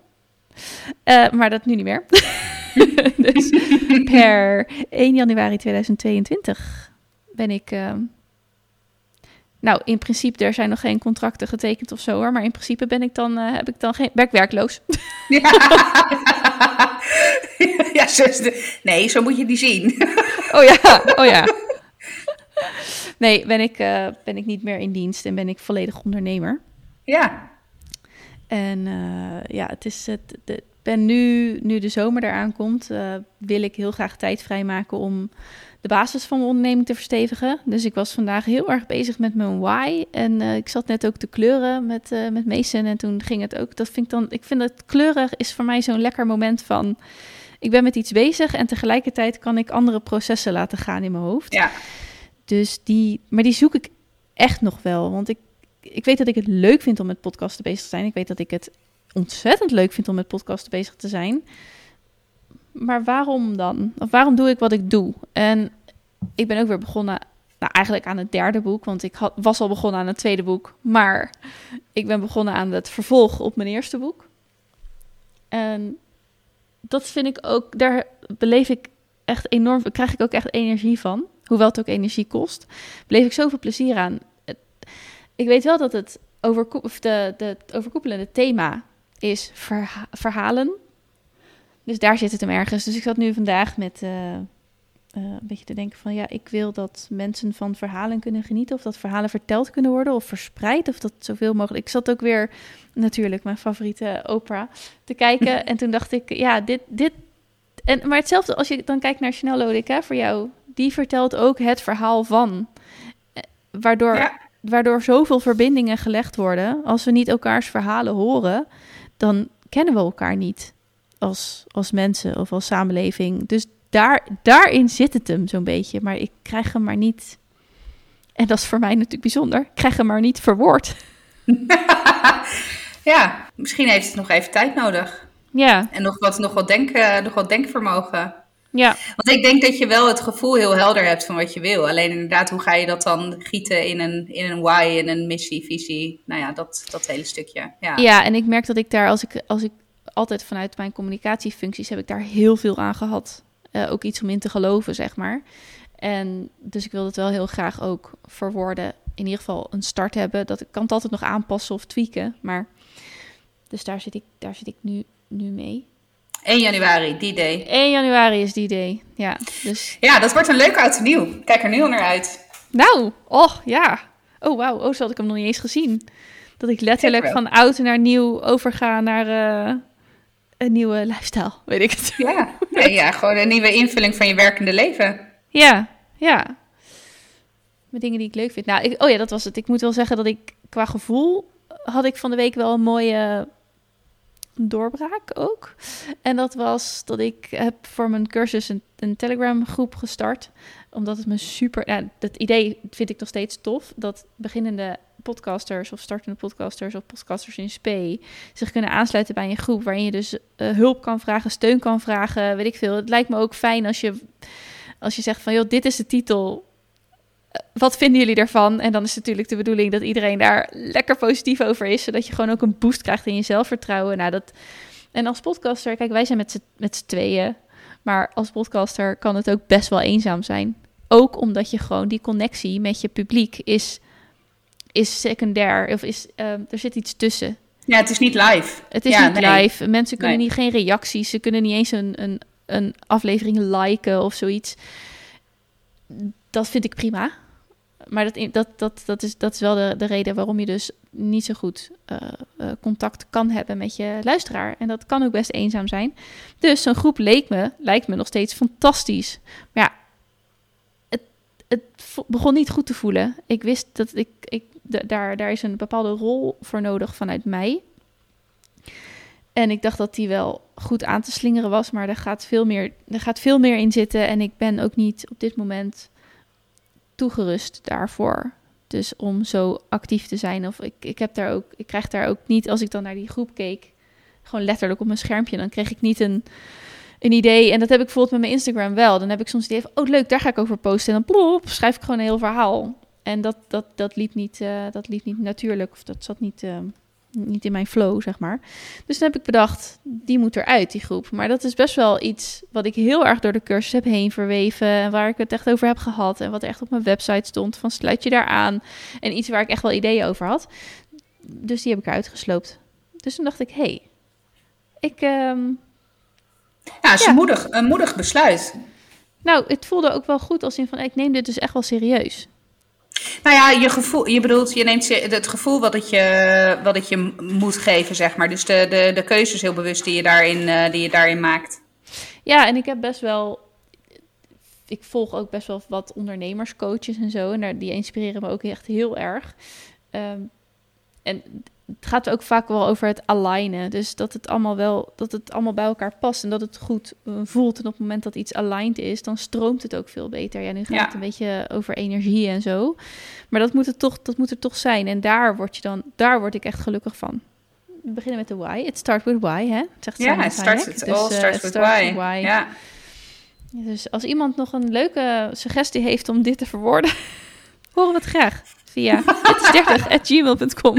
Uh, maar dat nu niet meer. dus per 1 januari 2022 ben ik. Uh, nou, in principe, er zijn nog geen contracten getekend of zo hoor. Maar in principe ben ik dan, uh, heb ik dan geen, ben ik werkloos. Ja, ja nee, zo moet je die zien. oh ja, oh ja. Nee, ben ik, uh, ben ik niet meer in dienst en ben ik volledig ondernemer. Ja. En uh, ja, het is het. De, ben nu, nu de zomer eraan komt, wil ik heel graag tijd vrijmaken om de basis van mijn onderneming te verstevigen. Dus ik was vandaag heel erg bezig met mijn why. En uh, ik zat net ook te kleuren met, uh, met Mason. En toen ging het ook. Dat vind ik dan. Ik vind dat kleuren is voor mij zo'n lekker moment van. Ik ben met iets bezig en tegelijkertijd kan ik andere processen laten gaan in mijn hoofd. Ja. Dus die. Maar die zoek ik echt nog wel. Want ik, ik weet dat ik het leuk vind om met podcasten bezig te zijn. Ik weet dat ik het ontzettend leuk vind om met podcasten bezig te zijn maar waarom dan? Of waarom doe ik wat ik doe? En ik ben ook weer begonnen, nou eigenlijk aan het derde boek, want ik was al begonnen aan het tweede boek, maar ik ben begonnen aan het vervolg op mijn eerste boek. En dat vind ik ook, daar beleef ik echt enorm, krijg ik ook echt energie van, hoewel het ook energie kost, beleef ik zoveel plezier aan. Ik weet wel dat het, overko of de, de, overkoepelende thema is verha verhalen. Dus daar zit het hem ergens. Dus ik zat nu vandaag met uh, uh, een beetje te denken van ja, ik wil dat mensen van verhalen kunnen genieten. Of dat verhalen verteld kunnen worden of verspreid. Of dat zoveel mogelijk. Ik zat ook weer natuurlijk mijn favoriete opera te kijken. en toen dacht ik, ja, dit. dit en, maar hetzelfde als je dan kijkt naar Chanel Lodik, hè, voor jou. Die vertelt ook het verhaal van. Waardoor, Ja. waardoor zoveel verbindingen gelegd worden. Als we niet elkaars verhalen horen, dan kennen we elkaar niet als, als mensen of als samenleving. Dus daar, daarin zit het hem zo'n beetje. Maar ik krijg hem maar niet. En dat is voor mij natuurlijk bijzonder. Ik krijg hem maar niet verwoord. ja, misschien heeft het nog even tijd nodig. Ja, En nog wat, nog wat, denk, eh, nog wat denkvermogen. ja, Want ik denk dat je wel het gevoel heel helder hebt van wat je wil. Alleen inderdaad, hoe ga je dat dan gieten in een, in een why, in een missie, visie? Nou ja, dat, dat hele stukje. Ja. ja. En ik merk dat ik daar, als ik, als ik altijd vanuit mijn communicatiefuncties, heb ik daar heel veel aan gehad. Eh, ook iets om in te geloven, zeg maar. En dus ik wil het wel heel graag ook verwoorden. In ieder geval een start hebben. Dat ik kan het altijd nog aanpassen of tweaken. Maar dus daar zit ik, daar zit ik nu, nu mee. 1 januari, die day. 1 januari is die day. Ja, dus Ja, dat wordt een leuk oud nieuw. Kijk er nu al naar uit. Nou, oh ja. Oh wauw, oh, zo had ik hem nog niet eens gezien. Dat ik letterlijk van oud naar nieuw overga naar eh, een nieuwe lifestyle, weet ik het. Ja. Nee, ja, gewoon een nieuwe invulling van je werkende leven. Ja, ja. Met dingen die ik leuk vind. Nou, ik, oh ja, dat was het. Ik moet wel zeggen dat ik qua gevoel had ik van de week wel een mooie doorbraak ook. En dat was dat ik heb voor mijn cursus een, een Telegram groep gestart. Omdat het me super... Ja, dat idee vind ik nog steeds tof. Dat beginnende podcasters of startende podcasters of podcasters in spe zich kunnen aansluiten bij een groep waarin je dus eh, hulp kan vragen, steun kan vragen, weet ik veel. Het lijkt me ook fijn als je als je zegt van joh, dit is de titel wat vinden jullie daarvan? En dan is natuurlijk de bedoeling dat iedereen daar lekker positief over is, zodat je gewoon ook een boost krijgt in je zelfvertrouwen. Nou, dat... En als podcaster, kijk, wij zijn met z'n tweeën, maar als podcaster kan het ook best wel eenzaam zijn. Ook omdat je gewoon die connectie met je publiek is, is secundair, of is, uh, er zit iets tussen. Ja, het is niet live. Het is niet live. Mensen kunnen niet, geen reacties, ze kunnen niet eens een, een, een aflevering liken of zoiets. Dat vind ik prima. Maar dat, dat, dat, dat, is, dat is wel de, de reden waarom je dus niet zo goed uh, uh, contact kan hebben met je luisteraar. En dat kan ook best eenzaam zijn. Dus zo'n groep leek me, lijkt me nog steeds fantastisch. Maar ja, het, het begon niet goed te voelen. Ik wist dat ik, ik daar, daar is een bepaalde rol voor nodig vanuit mij. En ik dacht dat die wel goed aan te slingeren was, maar er gaat veel meer, er gaat veel meer in zitten. En ik ben ook niet op dit moment toegerust daarvoor. Dus om zo actief te zijn. Of ik, ik heb daar ook, ik krijg daar ook niet, als ik dan naar die groep keek, gewoon letterlijk op mijn schermpje, dan kreeg ik niet een, een idee. En dat heb ik bijvoorbeeld met mijn Instagram wel. Dan heb ik soms het idee van, oh leuk, daar ga ik over posten. En dan plop, schrijf ik gewoon een heel verhaal. En dat, dat, dat, liep, niet, uh, dat liep niet natuurlijk, of dat zat niet, uh, niet in mijn flow, zeg maar. Dus dan heb ik bedacht, die moet eruit, die groep. Maar dat is best wel iets wat ik heel erg door de cursus heb heen verweven. En waar ik het echt over heb gehad. En wat echt op mijn website stond, van sluit je daar aan. En iets waar ik echt wel ideeën over had. Dus die heb ik eruit gesloopt. Dus toen dacht ik, hé, hey, ik... Um, ja, is ja. Een, moedig, een moedig besluit. Nou, het voelde ook wel goed als in van, ik neem dit dus echt wel serieus. Nou ja, je gevoel, je bedoelt, je neemt het gevoel wat het je, wat het je moet geven, zeg maar. Dus de, de, de keuzes heel bewust die je, daarin, uh, die je daarin maakt. Ja, en ik heb best wel. Ik volg ook best wel wat ondernemerscoaches en zo. En die inspireren me ook echt heel erg. Um, en het gaat ook vaak wel over het alignen. Dus dat het allemaal wel, dat het allemaal bij elkaar past en dat het goed uh, voelt. En op het moment dat iets aligned is, dan stroomt het ook veel beter. Ja, nu gaat ja. het een beetje over energie en zo. Maar dat moet het toch, dat moet er toch zijn. En daar word je dan, daar word ik echt gelukkig van. We beginnen met de why. It starts with why, hè? Zegt ja, het starts with, dus, all starts, uh, with, starts why. with why. Ja. Dus als iemand nog een leuke suggestie heeft om dit te verwoorden, horen we het graag via het30.gmail.com.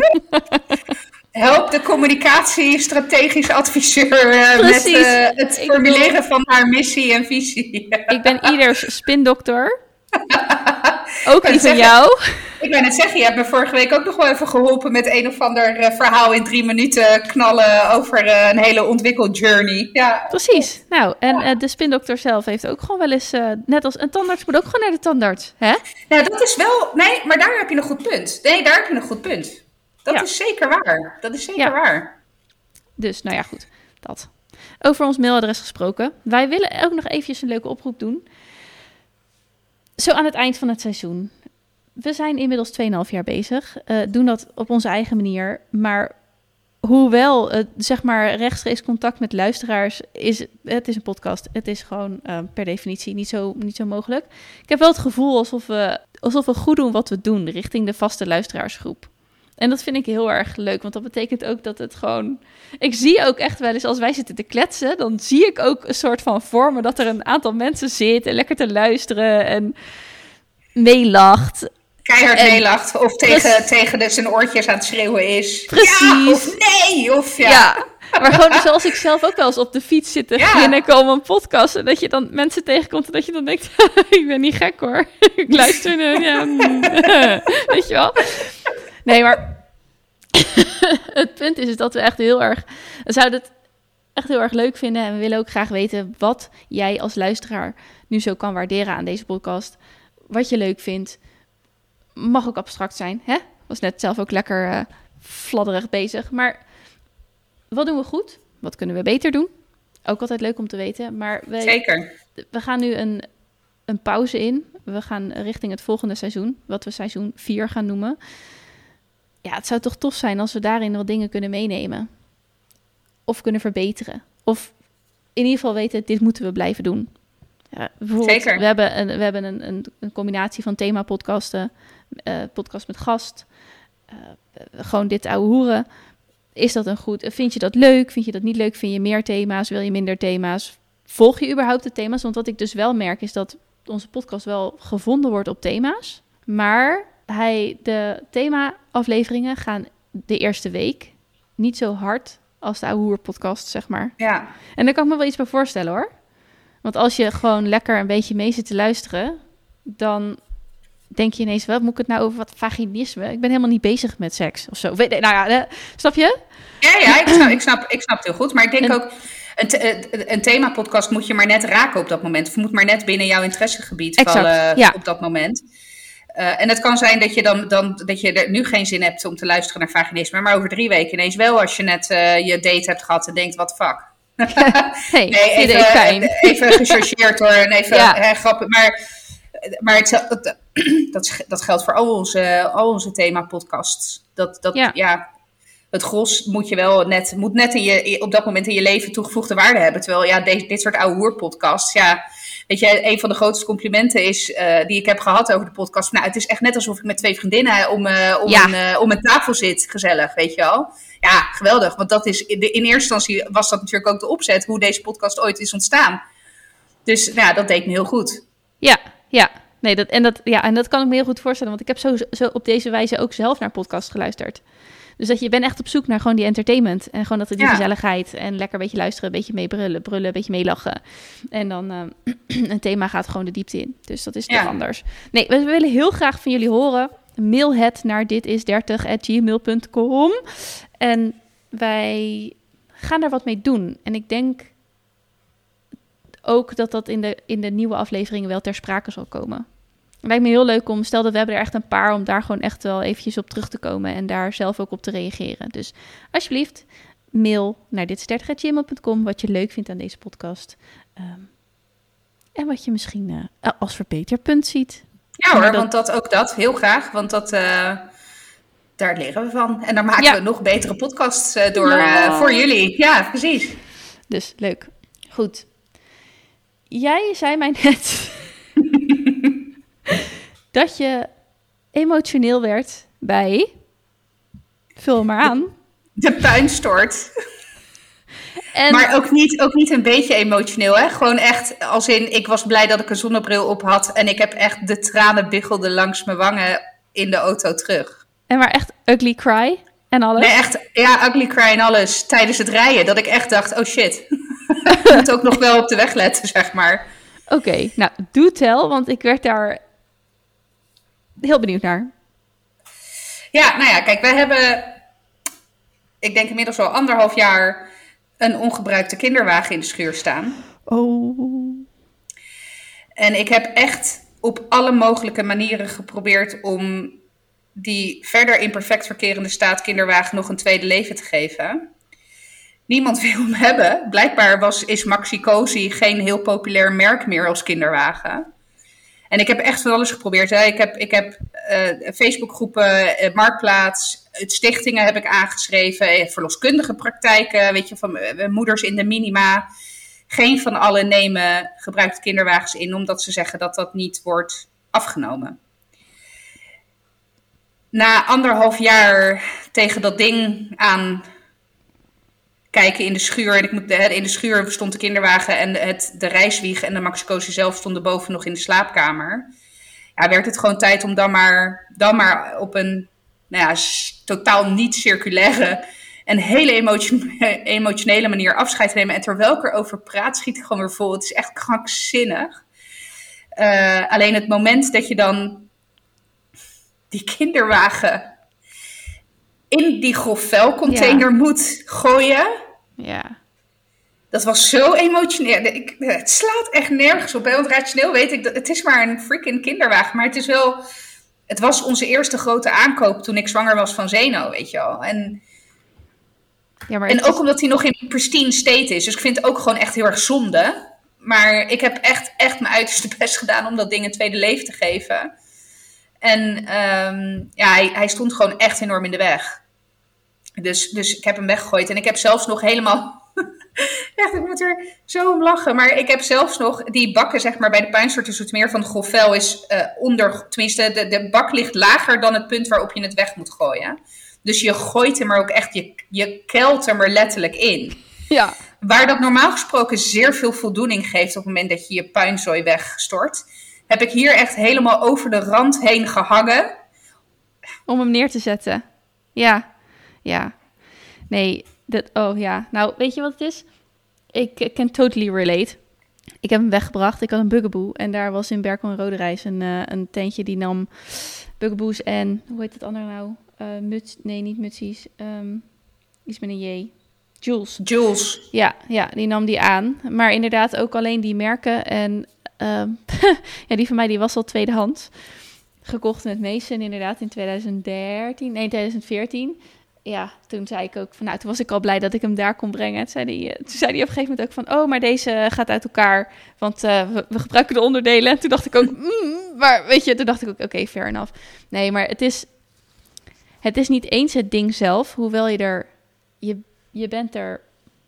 Help de communicatie strategisch adviseur uh, met uh, het formuleren van haar missie en visie. ik ben ieders spindokter. ook die van jou. Ik ben het zeggen, je hebt me vorige week ook nog wel even geholpen met een of ander uh, verhaal in drie minuten knallen over uh, een hele ontwikkeljourney. Ja. Precies. Nou, en ja. uh, de spindokter zelf heeft ook gewoon wel eens, net als een tandarts moet ook gewoon naar de tandarts. Hè? Ja, dat is wel, nee, maar daar heb je een goed punt. Nee, daar heb je een goed punt. Dat ja. is zeker waar. Dat is zeker ja. waar. Dus, nou ja, goed. Dat. Over ons mailadres gesproken. Wij willen ook nog eventjes een leuke oproep doen. Zo aan het eind van het seizoen we zijn inmiddels 2,5 jaar bezig. Uh, doen dat op onze eigen manier. Maar hoewel het zeg maar rechtstreeks contact met luisteraars is, het is een podcast. Het is gewoon uh, per definitie niet zo, niet zo mogelijk. Ik heb wel het gevoel alsof we, alsof we goed doen wat we doen richting de vaste luisteraarsgroep. En dat vind ik heel erg leuk, want dat betekent ook dat het gewoon. Ik zie ook echt wel eens als wij zitten te kletsen, dan zie ik ook een soort van vormen dat er een aantal mensen zitten, lekker te luisteren en meelacht keihard en, meelacht. Of tegen, tegen de, zijn oortjes aan het schreeuwen is. Precies. Ja, of nee. Of ja. ja. Maar gewoon zoals ik zelf ook wel eens op de fiets zit te ja. komen een podcast. En dat je dan mensen tegenkomt en dat je dan denkt, ik ben niet gek hoor. ik luister nu. Ja. Weet je wel? Nee, maar het punt is, is dat we echt heel erg... We zouden het echt heel erg leuk vinden. En we willen ook graag weten wat jij als luisteraar nu zo kan waarderen aan deze podcast. Wat je leuk vindt mag ook abstract zijn. Hè? Was net zelf ook lekker uh, fladderig bezig. Maar wat doen we goed? Wat kunnen we beter doen? Ook altijd leuk om te weten. Maar we, Zeker. We gaan nu een, een pauze in. We gaan richting het volgende seizoen, wat we seizoen 4 gaan noemen. Ja, het zou toch tof zijn als we daarin wat dingen kunnen meenemen. Of kunnen verbeteren. Of in ieder geval weten, dit moeten we blijven doen. Ja, Zeker. We hebben een, we hebben een, een, een combinatie van thema-podcasten uh, podcast met gast. Uh, gewoon dit ouwe hoeren. Is dat een goed? Vind je dat leuk? Vind je dat niet leuk? Vind je meer thema's? Wil je minder thema's? Volg je überhaupt de thema's? Want wat ik dus wel merk is dat onze podcast wel gevonden wordt op thema's. Maar hij, de thema-afleveringen gaan de eerste week niet zo hard als de oude hoer podcast, zeg maar. Ja. En daar kan ik me wel iets bij voorstellen hoor. Want als je gewoon lekker een beetje mee zit te luisteren, dan denk je ineens, wat moet ik het nou over wat vaginisme? Ik ben helemaal niet bezig met seks of zo. Weet, nou ja, eh, snap je? Ja, ja ik, snap, ik, snap, ik snap het heel goed. Maar ik denk ook, een, th- een- een themapodcast moet je maar net raken op dat moment. Of moet maar net binnen jouw interessegebied Exact, vallen ja. op dat moment. Eh, en het kan zijn dat je, dan, dan, dat je er nu geen zin hebt om te luisteren naar vaginisme. Maar over drie weken ineens wel als je net eh, je date hebt gehad en denkt, wat fuck. Hey, Nee, even, fijn. even gechargeerd hoor. En even Ja. hè, grappen. Maar, maar het, dat, dat, dat geldt voor al onze, al onze thema-podcasts. Dat, dat, Ja. ja. het gros moet je wel net, moet net in je, op dat moment in je leven toegevoegde waarde hebben. Terwijl ja, deze, dit soort oude hoer-podcasts, ja. Weet je, een van de grootste complimenten is, eh, die ik heb gehad over de podcast. Nou, het is echt net alsof ik met twee vriendinnen om, eh, om, Ja. een, eh, om een tafel zit, gezellig, weet je wel. Ja, geweldig. Want dat is, in, de- in eerste instantie was dat natuurlijk ook de opzet, hoe deze podcast ooit is ontstaan. Dus nou, ja, dat deed me heel goed. Ja, ja. Nee, dat, en, dat, ja, en dat kan ik me heel goed voorstellen. Want ik heb zo, zo op deze wijze ook zelf naar podcasts geluisterd. Dus dat je bent echt op zoek naar gewoon die entertainment. En gewoon dat er die Ja. gezelligheid. En lekker een beetje luisteren, een beetje mee brullen, een beetje meelachen. En dan ehm, een thema gaat gewoon de diepte in. Dus dat is toch Ja. anders. Nee, we, we willen heel graag van jullie horen. Mail het naar ditis30.gmail.com. En wij gaan daar wat mee doen. En ik denk ook dat dat in de, in de nieuwe afleveringen wel ter sprake zal komen. Lijkt me heel leuk om, stel dat we hebben er echt een paar, om daar gewoon echt wel eventjes op terug te komen en daar zelf ook op te reageren. Dus alsjeblieft, mail naar dit30.gmail.com wat je leuk vindt aan deze podcast. Ehm, en wat je misschien eh, als verbeterpunt ziet. Ja hoor, dat- want dat ook dat, heel graag. Want dat, eh, daar leren we van. En daar maken Ja. we nog betere podcasts eh, door Ja. eh, voor jullie. Ja, precies. Dus leuk. Goed. Jij zei mij net dat je emotioneel werd bij. Vul maar aan. De puin stort. En Maar ook niet, ook niet een beetje emotioneel, hè? Gewoon echt als in, ik was blij dat ik een zonnebril op had. En ik heb echt de tranen biggelden langs mijn wangen in de auto terug. En maar echt ugly cry en alles. Nee, echt, ja, ugly cry en alles tijdens het rijden. Dat ik echt dacht, oh shit. ik moet ook nog wel op de weg letten, zeg maar. Oké, nou, doe tel, want ik werd daar heel benieuwd naar. Ja, nou ja, kijk, wij hebben, ik denk inmiddels al anderhalf jaar, een ongebruikte kinderwagen in de schuur staan. Oh. En ik heb echt op alle mogelijke manieren geprobeerd om die verder in perfect verkerende staat kinderwagen nog een tweede leven te geven. Niemand wil hem hebben. Blijkbaar was, is Maxi Cosi geen heel populair merk meer als kinderwagen. En ik heb echt van alles geprobeerd. Ik heb, ik heb eh, Facebookgroepen, eh, Marktplaats, stichtingen heb ik aangeschreven, eh, verloskundige praktijken, weet je, van moeders in de minima. Geen van allen nemen gebruikte kinderwagens in, omdat ze zeggen dat dat niet wordt afgenomen. Na anderhalf jaar tegen dat ding aan kijken in de schuur. En ik moet, in de schuur stond de kinderwagen en het, de reiswieg en de Maxicosi zelf stonden boven nog in de slaapkamer. Ja, werd het gewoon tijd om dan maar, dan maar op een nou ja, totaal niet circulaire en hele emotio- emotionele manier afscheid te nemen. En terwijl ik erover praat, schiet ik gewoon weer vol. Het is echt krankzinnig. Eh, alleen het moment dat je dan die kinderwagen in die grofvelcontainer moet gooien. Ja. Dat was zo emotioneel. Ik, het slaat echt nergens op. Hè? Want rationeel weet ik dat het is maar een freaking kinderwagen. Maar het is wel. Het was onze eerste grote aankoop toen ik zwanger was van Zeno, weet je wel. En, ja maar en is- ook omdat hij nog in pristine state is. Dus ik vind het ook gewoon echt heel erg zonde. Maar ik heb echt, echt mijn uiterste best gedaan om dat ding een tweede leven te geven. En ehm, ja, hij, hij stond gewoon echt enorm in de weg. Dus, dus ik heb hem weggegooid. En ik heb zelfs nog helemaal. Echt, ik moet er zo om lachen. Maar ik heb zelfs nog die bakken, zeg maar, bij de puinstorten meer van Grofvel is eh, onder. Tenminste, de, de bak ligt lager dan het punt waarop je het weg moet gooien. Dus je gooit hem er ook echt, je, je kelt hem er letterlijk in. Ja. Waar dat normaal gesproken zeer veel voldoening geeft op het moment dat je je puinzooi wegstort, heb ik hier echt helemaal over de rand heen gehangen. Om hem neer te zetten. Ja, ja. Nee, dat, oh ja. Nou, weet je wat het is? Ik ik can totally relate. Ik heb hem weggebracht. Ik had een bugaboo. En daar was in Berkel en Rode Reis een, eh, een tentje die nam bugaboos en... Hoe heet het andere nou? Eh muts, nee, niet mutsies. Ehm, iets met een J. Jules. Jules. Ja, ja, die nam die aan. Maar inderdaad ook alleen die merken. En ehm, ja, die van mij die was al tweedehands. Gekocht met Mason inderdaad in 2013, nee 2014. Ja, toen zei ik ook van, nou, toen was ik al blij dat ik hem daar kon brengen. Toen zei hij, eh, toen zei hij op een gegeven moment ook van, oh, maar deze gaat uit elkaar, want eh, we, we gebruiken de onderdelen. En toen dacht ik ook, mm, maar weet je, toen dacht ik ook, oké, fair enough. Nee, maar het is, het is niet eens het ding zelf, hoewel je er, je, je bent er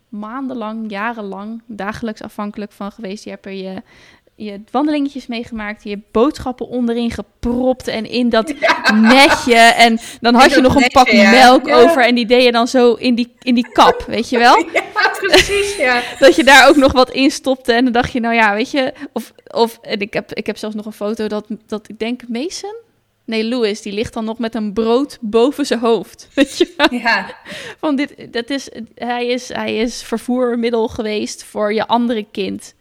maandenlang, jarenlang, dagelijks afhankelijk van geweest. Je hebt er je, je wandelingetjes meegemaakt, je boodschappen onderin gepropt en in dat netje. En dan had je nog een pak ja. melk Ja. over en die deed je dan zo in die, in die kap, weet je wel? Ja, precies, ja. Dat je daar ook nog wat in stopte en dan dacht je, nou ja, weet je, of, of en ik, heb, ik heb zelfs nog een foto dat, dat ik denk Mason? Nee, Louis, die ligt dan nog met een brood boven zijn hoofd. Weet je? Ja, Van dit, dat is, hij, is, hij is vervoermiddel geweest voor je andere kind.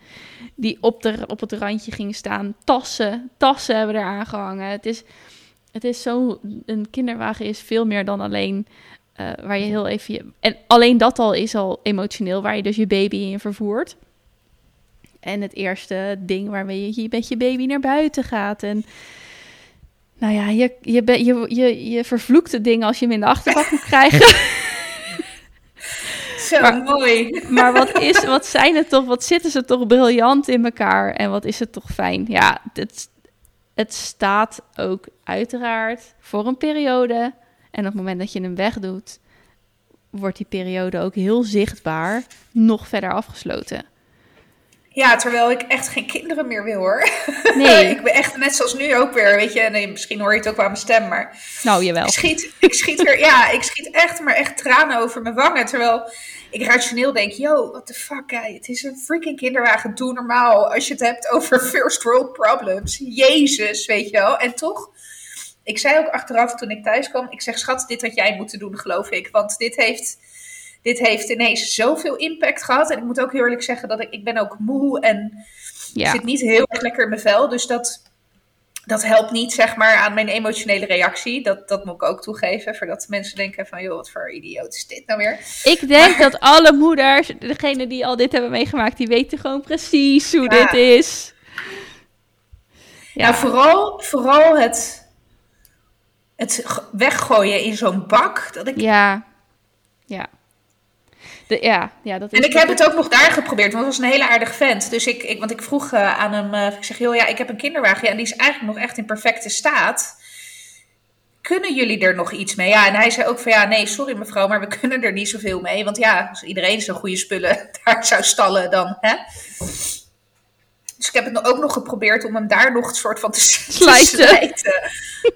Die op, de, op het randje ging staan. Tassen, tassen hebben er aangehangen. Het is, het is zo. Een kinderwagen is veel meer dan alleen. eh, waar je heel even. Je, en alleen dat al is al emotioneel. Waar je dus je baby in vervoert. En het eerste ding waarmee je, met je baby naar buiten gaat. En. Nou ja, je, je, je, je, je vervloekt het ding als je hem in de achterbak moet krijgen. zo Maar- mooi. Maar wat, is, wat zijn het toch, wat zitten ze toch briljant in elkaar en wat is het toch fijn. Ja, het, het staat ook uiteraard voor een periode. En op het moment dat je hem wegdoet, wordt die periode ook heel zichtbaar nog verder afgesloten. Ja, terwijl ik echt geen kinderen meer wil hoor. Nee, ik ben echt net zoals nu ook weer, weet je. Nee, misschien hoor je het ook wel aan mijn stem, maar nou jawel. ik schiet, ik schiet weer, ja, ik schiet echt, maar echt tranen over mijn wangen. Terwijl ik rationeel denk, yo, what the fuck, guy, het is een freaking kinderwagen, doe normaal. Als je het hebt over first world problems, jezus, weet je wel. En toch, ik zei ook achteraf toen ik thuis kwam, ik zeg, schat, dit had jij moeten doen, geloof ik. Want dit heeft, dit heeft ineens zoveel impact gehad. En ik moet ook heel eerlijk zeggen dat ik, ik ben ook moe en ik Ja, zit niet heel erg lekker in mijn vel. Dus dat, dat helpt niet, zeg maar, aan mijn emotionele reactie. Dat, dat moet ik ook toegeven. Voordat mensen denken van, joh, wat voor idioot is dit nou weer? ik denk dat alle moeders, degene die al dit hebben meegemaakt, die weten gewoon precies hoe Ja. dit is. Ja, Nou, vooral, vooral het, het weggooien in zo'n bak. Dat ik, ja. De, ja, ja, dat is en ik heb het ook nog daar geprobeerd, want het was een hele aardige vent. Dus ik, ik want ik vroeg eh, aan hem, eh, ik zeg, joh, ja, ik heb een kinderwagen. Ja, en die is eigenlijk nog echt in perfecte staat. Kunnen jullie er nog iets mee? Ja, en hij zei ook van, ja, nee, sorry mevrouw, maar we kunnen er niet zoveel mee. Want ja, als iedereen zo'n goede spullen daar zou stallen, dan, hè? Dus ik heb het ook nog geprobeerd om hem daar nog een soort van te, te Slijten. slijten.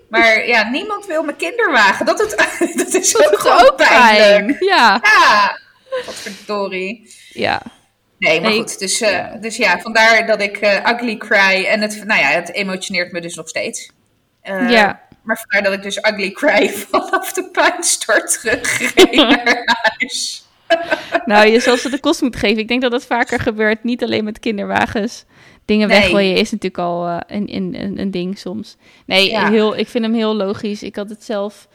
Maar ja, niemand wil mijn kinderwagen. Dat, het, dat is Dat ook fijn. Ja, Ja, wat verdorie. ja. Nee, maar Nee, goed. Dus, eh, ja. dus ja, vandaar dat ik eh, ugly cry. En het, nou ja, het emotioneert me dus nog steeds. Eh, Ja. Maar vandaar dat ik dus ugly cry vanaf de puinstort terugreed naar huis. Nou, je zal ze de kost moeten geven. Ik denk dat dat vaker gebeurt. Niet alleen met kinderwagens. Dingen Nee. weggooien is natuurlijk al een, een, een, een ding soms. Nee, Ja. heel, ik vind hem heel logisch. Ik had het zelf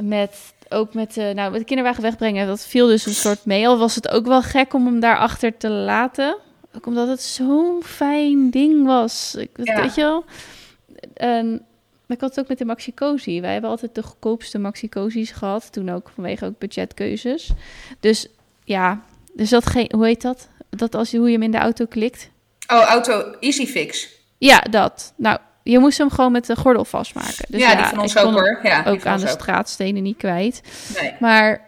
met, ook met, eh, nou, met de kinderwagen wegbrengen. Dat viel dus een soort mee. Al was het ook wel gek om hem daarachter te laten. Ook omdat het zo'n fijn ding was. Ik, Ja. Weet je wel? En maar ik had het ook met de Maxi Cozy. Wij hebben altijd de goedkoopste Maxi Cozy's gehad. Toen ook vanwege ook budgetkeuzes. Dus ja, dus dat geen, hoe heet dat? Dat als je hoe je hem in de auto klikt. Oh, auto Easy Fix. Ja, dat. Nou, je moest hem gewoon met de gordel vastmaken. Dus ja, die van ons ik ook hoor. Ja, Ook aan de ook. straatstenen niet kwijt. Nee. Maar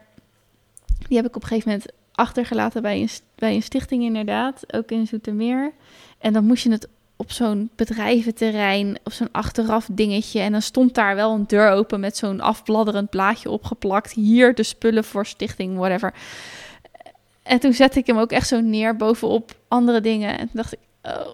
die heb ik op een gegeven moment achtergelaten bij een, bij een stichting inderdaad. Ook in Zoetermeer. En dan moest je het op zo'n bedrijventerrein, op zo'n achteraf dingetje. En dan stond daar wel een deur open met zo'n afbladderend blaadje opgeplakt. Hier de spullen voor stichting, whatever. En toen zette ik hem ook echt zo neer bovenop andere dingen. En toen dacht ik, oh,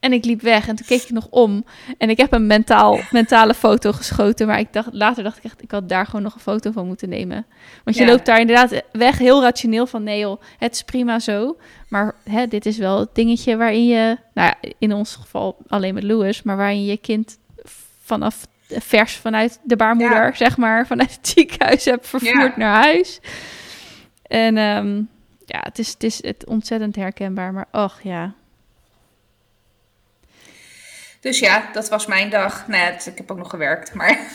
En ik liep weg en toen keek ik nog om. En ik heb een mentaal, mentale foto geschoten. Maar ik dacht, later dacht ik echt, ik had daar gewoon nog een foto van moeten nemen. Want je Ja. loopt daar inderdaad weg heel rationeel van... nee joh, het is prima zo. Maar hè, dit is wel het dingetje waarin je... Nou ja, in ons geval alleen met Louis... maar waarin je kind vanaf vers vanuit de baarmoeder... Ja. zeg maar, vanuit het ziekenhuis hebt vervoerd naar huis. En ehm, ja, het is, het is het ontzettend herkenbaar. Maar och ja, Dus ja, dat was mijn dag. Nou, ja, het- ik heb ook nog gewerkt, maar...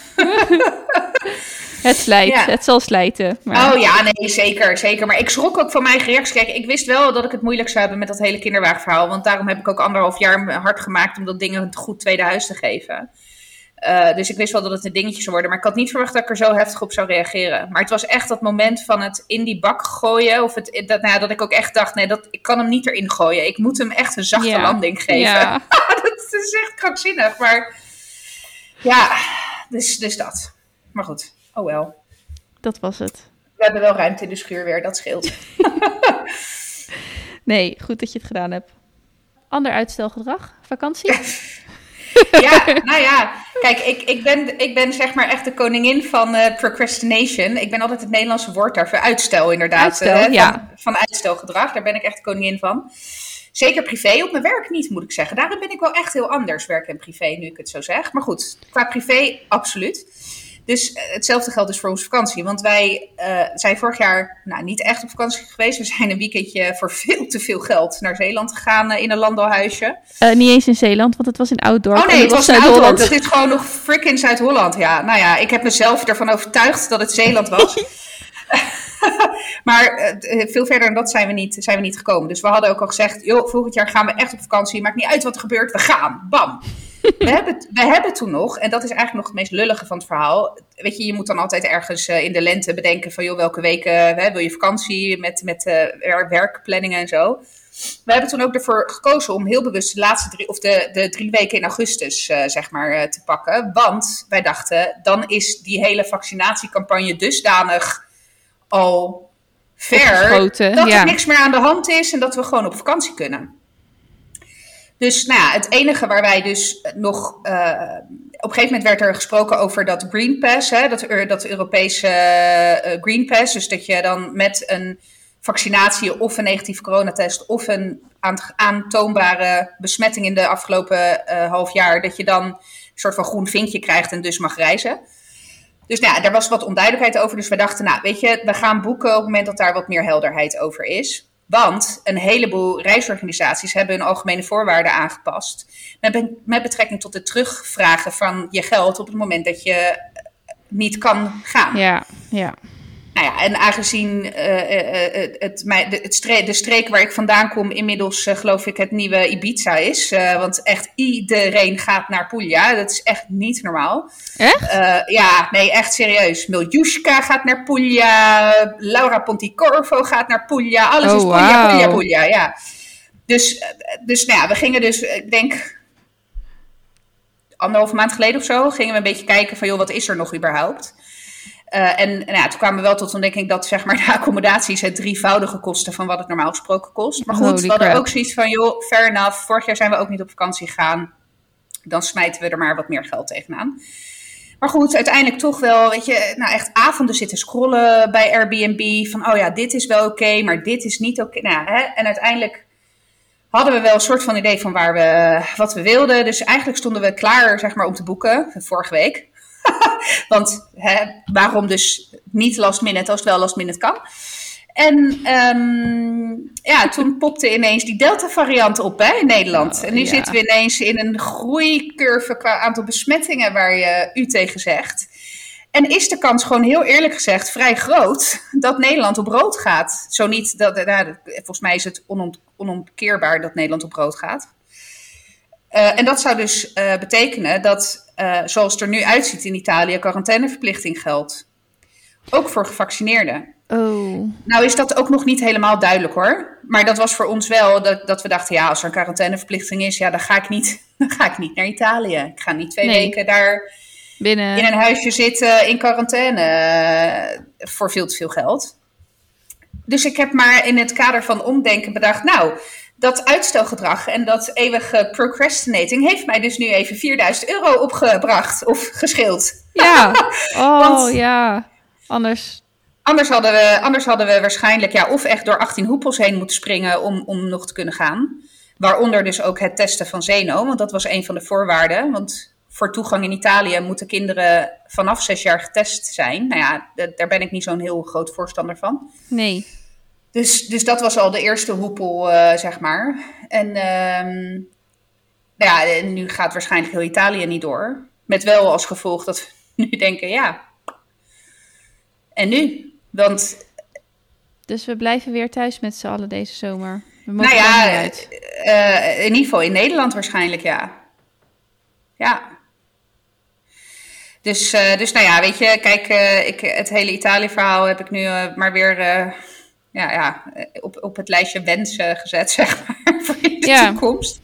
het slijt. Ja. Het zal slijten. Maar... Oh ja, nee, zeker, zeker. Maar ik schrok ook van mijn reactie. Kijk, ik wist wel dat ik het moeilijk zou hebben met dat hele kinderwagenverhaal. Want daarom heb ik ook anderhalf jaar hard gemaakt om dat ding een goed tweede huis te geven. Eh, dus ik wist wel dat het een dingetje zou worden. Maar ik had niet verwacht dat ik er zo heftig op zou reageren. Maar het was echt dat moment van het in die bak gooien. Of het, dat, nou ja, dat ik ook echt dacht, nee, dat, ik kan hem niet erin gooien. Ik moet hem echt een zachte Ja. landing geven. Ja. dat is echt krankzinnig. Maar ja, dus, dus dat. Maar goed, oh wel. Dat was het. We hebben wel ruimte in de schuur weer, dat scheelt. Nee, goed dat je het gedaan hebt. Ander uitstelgedrag? Vakantie? Ja, nou ja, kijk, ik, ik, ben, ik ben zeg maar echt de koningin van eh, procrastination. Ik ben altijd het Nederlandse woord daarvoor. Uitstel, inderdaad. Uitstel, eh, van, ja. van uitstelgedrag, daar ben ik echt de koningin van. Zeker privé, op mijn werk niet, moet ik zeggen. Daarin ben ik wel echt heel anders, werk en privé, nu ik het zo zeg. Maar goed, qua privé, absoluut. Dus eh, hetzelfde geldt dus voor onze vakantie. Want wij eh, zijn vorig jaar nou, niet echt op vakantie geweest. We zijn een weekendje voor veel te veel geld naar Zeeland gegaan eh, in een landalhuisje. Eh, niet eens in Zeeland, want het was in Outdoor. Oh nee, het was Zuid-Holland. Dat is gewoon nog frickin' Zuid-Holland. Ja, nou ja, ik heb mezelf ervan overtuigd dat het Zeeland was. maar eh, veel verder dan dat zijn we, niet, zijn we niet gekomen. Dus we hadden ook al gezegd, joh, volgend jaar gaan we echt op vakantie. Maakt niet uit wat er gebeurt, we gaan. Bam. We hebben, we hebben toen nog, en dat is eigenlijk nog het meest lullige van het verhaal. Weet je, je moet dan altijd ergens eh, in de lente bedenken van, joh, welke weken wil je vakantie met, met eh, wer- werkplanningen en zo. We hebben toen ook ervoor gekozen om heel bewust de laatste drie, of de, de drie weken in augustus, zeg maar, te pakken. Want wij dachten, dan is die hele vaccinatiecampagne dusdanig al ver dat ja. er niks meer aan de hand is en dat we gewoon op vakantie kunnen. Dus nou ja, het enige waar wij dus nog. eh, op een gegeven moment werd er gesproken over dat Green Pass, hè, dat, dat Europese eh, Green Pass. Dus dat je dan met een vaccinatie of een negatieve coronatest of een aant- aantoonbare besmetting in de afgelopen eh, half jaar, dat je dan een soort van groen vinkje krijgt en dus mag reizen. Dus nou ja, daar was wat onduidelijkheid over. Dus we dachten, nou weet je, we gaan boeken op het moment dat daar wat meer helderheid over is. Want een heleboel reisorganisaties hebben hun algemene voorwaarden aangepast. Met, be- met betrekking tot het terugvragen van je geld op het moment dat je niet kan gaan. Ja, ja. Nou ja, en aangezien eh, eh, eh, het, mij- de, het stre- de streek waar ik vandaan kom inmiddels geloof ik het nieuwe Ibiza is. want echt iedereen gaat naar Puglia. Dat is echt niet normaal. Echt? Ja, nee, echt serieus. Miljushka gaat naar Puglia. Laura Ponticorvo gaat naar Puglia. Alles Oh, is Puglia. Puglia, Puglia, ja. Dus, dus nou ja, we gingen dus, ik denk, anderhalve maand geleden of zo, gingen we een beetje kijken van, joh, wat is er nog überhaupt? Eh, en nou ja, toen kwamen we wel tot ontdekking dat zeg maar, de accommodaties het drievoudige kosten van wat het normaal gesproken kost. Maar goed, Holy we hadden crap. ook zoiets van, joh, fair enough. Vorig jaar zijn we ook niet op vakantie gegaan. Dan smijten we er maar wat meer geld tegenaan. Maar goed, uiteindelijk toch wel, weet je, nou echt avonden zitten scrollen bij Airbnb. Van, oh ja, dit is wel oké, maar dit is niet oké. Nou, hè, en uiteindelijk hadden we wel een soort van idee van waar we, wat we wilden. Dus eigenlijk stonden we klaar, zeg maar, om te boeken, vorige week. Want hè, waarom dus niet last minute als het wel last minute kan? En ehm, ja, toen popte ineens die Delta-variant op hè, in Nederland. Oh, en nu ja. zitten we ineens in een groeicurve qua aantal besmettingen waar je u tegen zegt. En is de kans gewoon heel eerlijk gezegd vrij groot dat Nederland op rood gaat. Zo niet, dat, nou, volgens mij is het onom, onomkeerbaar dat Nederland op rood gaat. Eh, en dat zou dus eh, betekenen dat, eh, zoals het er nu uitziet in Italië, quarantaineverplichting geldt. Ook voor gevaccineerden. Oh. Nou is dat ook nog niet helemaal duidelijk hoor. Maar dat was voor ons wel dat, dat we dachten, ja, als er een quarantaineverplichting is, ja, dan ga ik niet, dan ga ik niet naar Italië. Ik ga niet twee Nee. weken daar Binnen. in een huisje zitten in quarantaine voor veel te veel geld. Dus ik heb maar in het kader van omdenken bedacht, nou, dat uitstelgedrag en dat eeuwige procrastinating heeft mij dus nu even 4000 euro opgebracht of gescheeld. Ja, oh Want, ja. Anders. Anders hadden, we, anders hadden we waarschijnlijk ja, of echt door 18 hoepels heen moeten springen om, om nog te kunnen gaan. Waaronder dus ook het testen van Zeno, want dat was een van de voorwaarden. Want voor toegang in Italië moeten kinderen vanaf zes jaar getest zijn. Nou ja, daar ben ik niet zo'n heel groot voorstander van. Nee. Dus, dus dat was al de eerste hoepel, uh, zeg maar. En um, ja, nu gaat waarschijnlijk heel Italië niet door. Met wel als gevolg dat we nu denken, ja. En nu? Want. Dus we blijven weer thuis met z'n allen deze zomer. We nou ja, uit. Uh, in ieder geval in Nederland waarschijnlijk, ja. Ja. Dus, uh, dus nou ja, weet je, kijk, ik, het hele Italië-verhaal heb ik nu maar weer ja, ja, op, op het lijstje wensen gezet, zeg maar, voor de toekomst.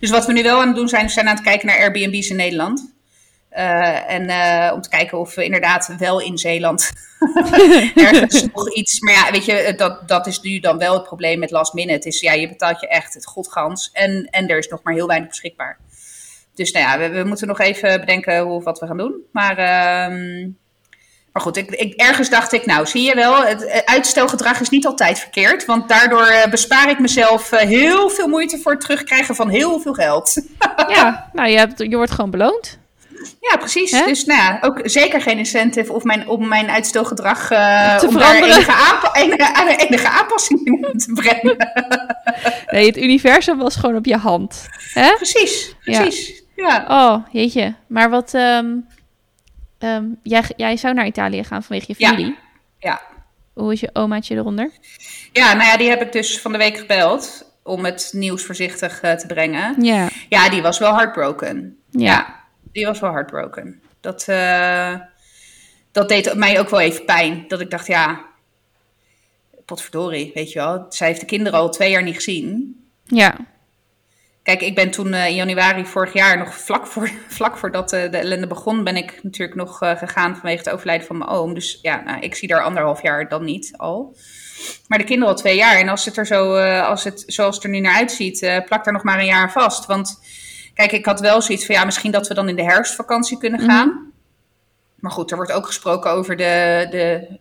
Dus wat we nu wel aan het doen zijn, we zijn aan het kijken naar Airbnb's in Nederland. Uh, en uh, om te kijken of we inderdaad wel in Zeeland ergens nog iets. Maar ja, weet je, dat, dat is nu dan wel het probleem met last minute. Is ja, je betaalt je echt het godgans. En, en er is nog maar heel weinig beschikbaar. Dus nou ja, we, we moeten nog even bedenken hoe wat we gaan doen. Maar uh, maar goed, ik, ik, ergens dacht ik, nou zie je wel, het uitstelgedrag is niet altijd verkeerd. Want daardoor uh, bespaar ik mezelf uh, heel veel moeite voor het terugkrijgen van heel veel geld. ja, nou je, hebt, je wordt gewoon beloond. Ja, precies. Dus nou ja, ook zeker geen incentive of mijn, om mijn uitstelgedrag uh, te om veranderen. daar enige, aanpa enige, in te brengen. nee, het universum was gewoon op je hand. Hè? Precies, precies. Ja. Oh, jeetje. Maar wat... Um, Um, jij, jij zou naar Italië gaan vanwege je familie. Ja. ja. Hoe is je omaatje eronder? Ja, nou ja, die heb ik dus van de week gebeld om het nieuws voorzichtig uh, te brengen. Ja. Ja, die was wel heartbroken. Ja. ja die was wel heartbroken. Dat, uh, dat deed mij ook wel even pijn. Dat ik dacht, ja, potverdorie, weet je wel. Zij heeft de kinderen al twee jaar niet gezien. Ja. Kijk, ik ben toen uh, in januari vorig jaar, nog vlak, voor, vlak voordat uh, de ellende begon, ben ik natuurlijk nog uh, gegaan vanwege het overlijden van mijn oom. Dus ja, nou, ik zie daar anderhalf jaar dan niet al. Maar de kinderen al twee jaar. En als het er zo, als het zoals het er nu naar uitziet, plakt er nog maar een jaar vast. Want kijk, ik had wel zoiets van ja, misschien dat we dan in de herfstvakantie kunnen gaan. Mm -hmm. Maar goed, er wordt ook gesproken over de, de,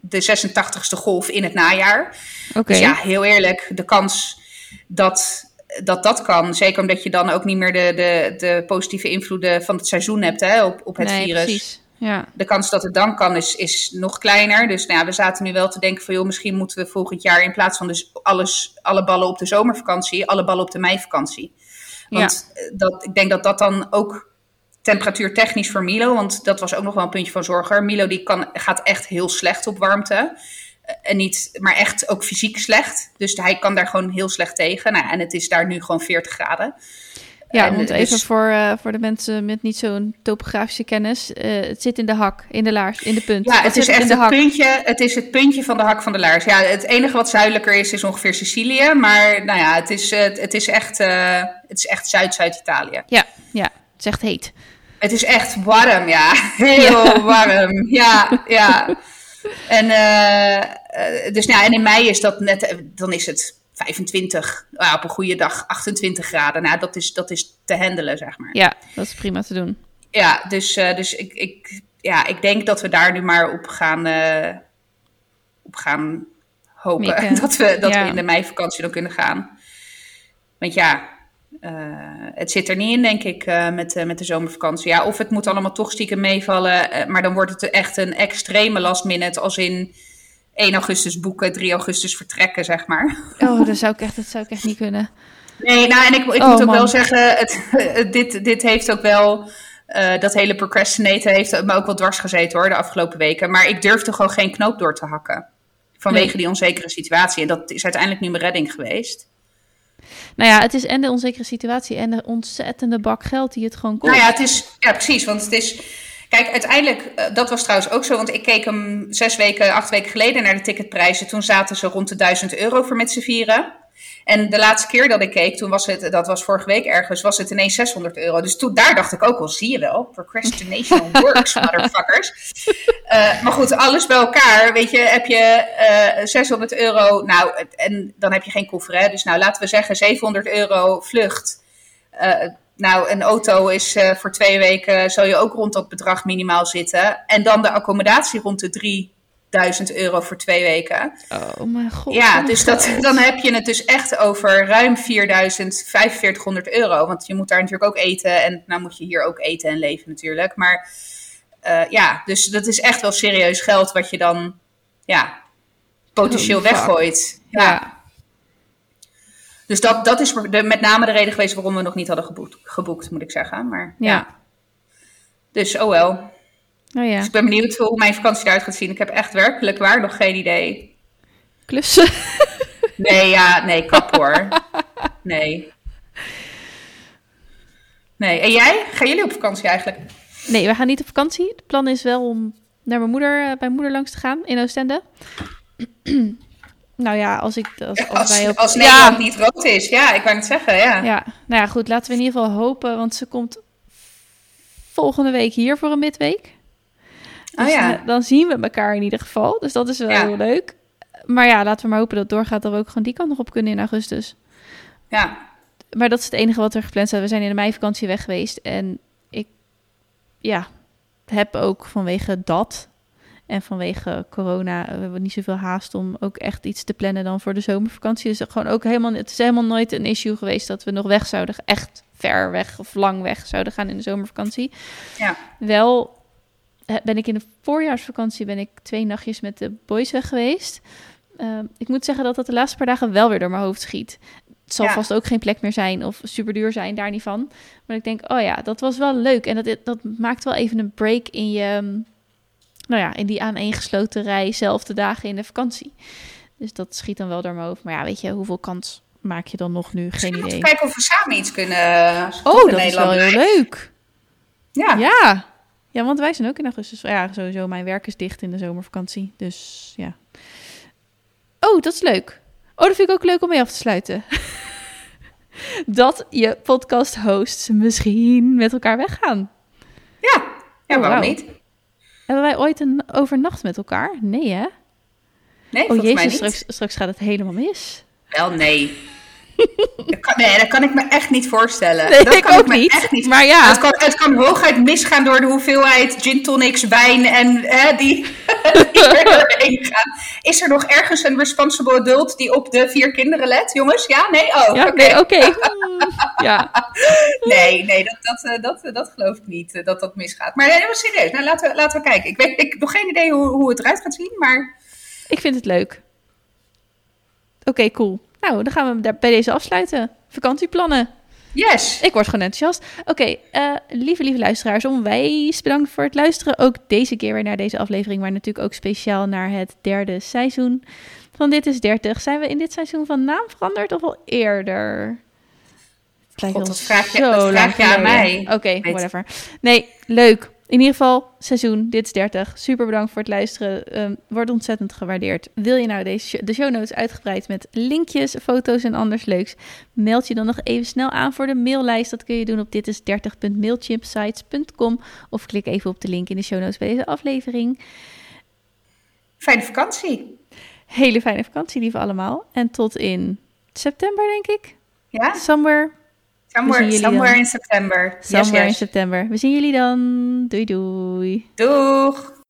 de 86ste golf in het najaar. Okay. Dus ja, heel eerlijk, de kans dat dat dat kan. Zeker omdat je dan ook niet meer de, de, de positieve invloeden van het seizoen hebt hè, op, op het nee, virus. Precies. Ja. De kans dat het dan kan is, is nog kleiner. Dus nou ja, we zaten nu wel te denken van joh, misschien moeten we volgend jaar in plaats van dus alles, alle ballen op de zomervakantie, alle ballen op de meivakantie. Want ja. dat, ik denk dat dat dan ook temperatuurtechnisch voor Milo, want dat was ook nog wel een puntje van zorger. Milo die kan, gaat echt heel slecht op warmte. En niet, maar echt ook fysiek slecht. Dus hij kan daar gewoon heel slecht tegen. Nou, en het is daar nu gewoon 40 graden. Ja, en want dus, even voor, uh, voor de mensen met niet zo'n topografische kennis. Uh, het zit in de hak, in de laars, in de punt. Ja, het is echt het puntje, het is het puntje van de hak van de laars. Ja, het enige wat zuidelijker is, is ongeveer Sicilië. Maar nou ja, het is, het, het is echt, uh, het is echt Zuid-Zuid-Italië. Ja, ja, het is echt heet. Het is echt warm, ja. Heel ja. warm. Ja, ja. En, uh, dus, nou, en in mei is dat net, dan is het 25, uh, op een goede dag 28 graden. Nou, dat is, dat is te handelen, zeg maar. Ja, dat is prima te doen. Ja, dus, uh, dus ik, ik, ja, ik denk dat we daar nu maar op gaan, op gaan hopen. Dat, we, dat ja. we in de meivakantie dan kunnen gaan. Want ja, het zit er niet in, denk ik, uh, met, uh, met de zomervakantie. Ja, of het moet allemaal toch stiekem meevallen. maar dan wordt het echt een extreme last minute. Als in 1 augustus boeken, 3 augustus vertrekken, zeg maar. Oh, dat zou ik echt, dat zou ik echt niet kunnen. Nee, nou, en ik, ik oh, moet ook man. wel zeggen, het, dit, dit heeft ook wel... dat hele procrastinaten heeft me ook wel dwars gezeten hoor, de afgelopen weken. Maar ik durfde gewoon geen knoop door te hakken. Vanwege nee. die onzekere situatie. En dat is uiteindelijk nu mijn redding geweest. Nou ja, het is en de onzekere situatie en de ontzettende bak geld die het gewoon kost. Nou ja, het is, ja precies. Want het is. Kijk, uiteindelijk, uh, dat was trouwens ook zo. Want ik keek hem zes weken, acht weken geleden naar de ticketprijzen. Toen zaten ze rond de 1000 euro voor met z'n vieren. En de laatste keer dat ik keek, toen was het, dat was vorige week ergens, was het ineens 600 euro. Dus toen, daar dacht ik ook wel, zie je wel, procrastination works, motherfuckers. Uh, maar goed, alles bij elkaar, weet je, heb je uh, 600 euro, nou, en dan heb je geen koffer, hè. Dus nou, laten we zeggen 700 euro vlucht. Uh, nou, een auto is voor twee weken, zal je ook rond dat bedrag minimaal zitten. En dan de accommodatie rond de 3000 euro voor twee weken. Oh mijn god. Ja, dus dat, dan heb je het dus echt over ruim 4000, 4500 euro. Want je moet daar natuurlijk ook eten. En nou moet je hier ook eten en leven natuurlijk. Maar uh, ja, dus dat is echt wel serieus geld wat je dan ja, potentieel Oh, weggooit. Ja. Ja. Dus dat, dat is de, met name de reden geweest waarom we nog niet hadden geboekt, geboekt moet ik zeggen. Maar ja. Ja. Dus oh wel. Nou ja, Dus ik ben benieuwd hoe mijn vakantie eruit gaat zien. Ik heb echt werkelijk waar nog geen idee. klussen. Nee, ja, nee, kap hoor. Nee. Nee, en jij? Gaan jullie op vakantie eigenlijk? Nee, we gaan niet op vakantie. Het plan is wel om naar mijn moeder, eh, bij moeder langs te gaan in Oostende. nou ja, als ik als, als, Als, wij op als ja, Nederland niet rood is. Ja, ik wou het zeggen, ja. ja, nou ja, goed. Laten we in ieder geval hopen, want ze komt volgende week hier voor een midweek. Oh Dus, ja. eh, dan zien we elkaar in ieder geval. Dus dat is wel Ja. heel leuk. Maar ja, laten we maar hopen dat het doorgaat dat we ook gewoon die kant nog op kunnen in augustus. Ja, Maar dat is het enige wat er gepland staat. We zijn in de meivakantie weg geweest. En ik ja, heb ook vanwege dat en vanwege corona... We hebben niet zoveel haast om ook echt iets te plannen dan voor de zomervakantie. Dus gewoon ook helemaal, het is helemaal nooit een issue geweest dat we nog weg zouden... Echt ver weg of lang weg zouden gaan in de zomervakantie. ja. Wel eh, ben ik in de voorjaarsvakantie ben ik twee nachtjes met de boys weg geweest. Ehm, ik moet zeggen dat dat de laatste paar dagen wel weer door mijn hoofd schiet. Het zal Ja. vast ook geen plek meer zijn of super duur zijn, daar niet van. Maar ik denk, oh ja, dat was wel leuk. En dat, dat maakt wel even een break in je, mm, nou ja, in die aaneengesloten rij, zelfde dagen in de vakantie. Dus dat schiet dan wel door mijn hoofd. Maar ja, weet je, hoeveel kans maak je dan nog nu? Geen idee. kijken of we samen iets kunnen Oh, dat is Nederland wel heel leuk. Ja. Ja. Ja, want wij zijn ook in augustus. Ja, sowieso, mijn werk is dicht in de zomervakantie. Dus ja. Oh, dat is leuk. Oh, dat vind ik ook leuk om mee af te sluiten. dat je podcast-hosts misschien met elkaar weggaan. Ja, ja Oh, waarom niet? Hebben wij ooit een overnacht met elkaar? Nee, hè? Nee, Oh volgens mij jezus, niet. straks, straks gaat het helemaal mis. Wel, nee. Dat kan, nee, dat kan ik me echt niet voorstellen. Nee, dat ik kan ook me niet. Echt niet. Maar ja. Het kan, het kan hooguit misgaan door de hoeveelheid gin tonics, wijn en hè, die, er doorheen gaan. Is er nog ergens een responsible adult die op de vier kinderen let, jongens? Ja, nee? Oh, Ja, oké. nee, oké. Ja. Nee, nee, dat, dat, eh, dat, eh, dat geloof ik niet, eh, dat dat misgaat. Maar nee, dat was serieus. Nou, laten we, laten we kijken. Ik, weet, ik heb nog geen idee hoe, hoe het eruit gaat zien, maar Ik vind het leuk. Oké, cool. Nou, dan gaan we daar bij deze afsluiten. Vakantieplannen. yes. Ik word gewoon enthousiast. Oké, eh, lieve, lieve luisteraars, onwijs bedankt voor het luisteren. Ook deze keer weer naar deze aflevering, maar natuurlijk ook speciaal naar het derde seizoen van Dit is 30. Zijn we in dit seizoen van naam veranderd of al eerder? Het lijkt God, dat vraag je- dat vraag je aan mij. Oké, whatever. Nee, leuk. In ieder geval, seizoen, dit is 30. Super bedankt voor het luisteren. Ehm, wordt ontzettend gewaardeerd. Wil je nou deze show- de show notes uitgebreid met linkjes, foto's en anders leuks? Meld je dan nog even snel aan voor de maillijst. Dat kun je doen op ditis30.mailchimpsites.com of klik even op de link in de show notes bij deze aflevering. Fijne vakantie. Hele fijne vakantie, lieve allemaal. En tot in september, denk ik. Ja? Somewhere, Somewhere, somewhere in september. Somewhere yes, in september. We zien jullie dan. Doei doei. Doeg.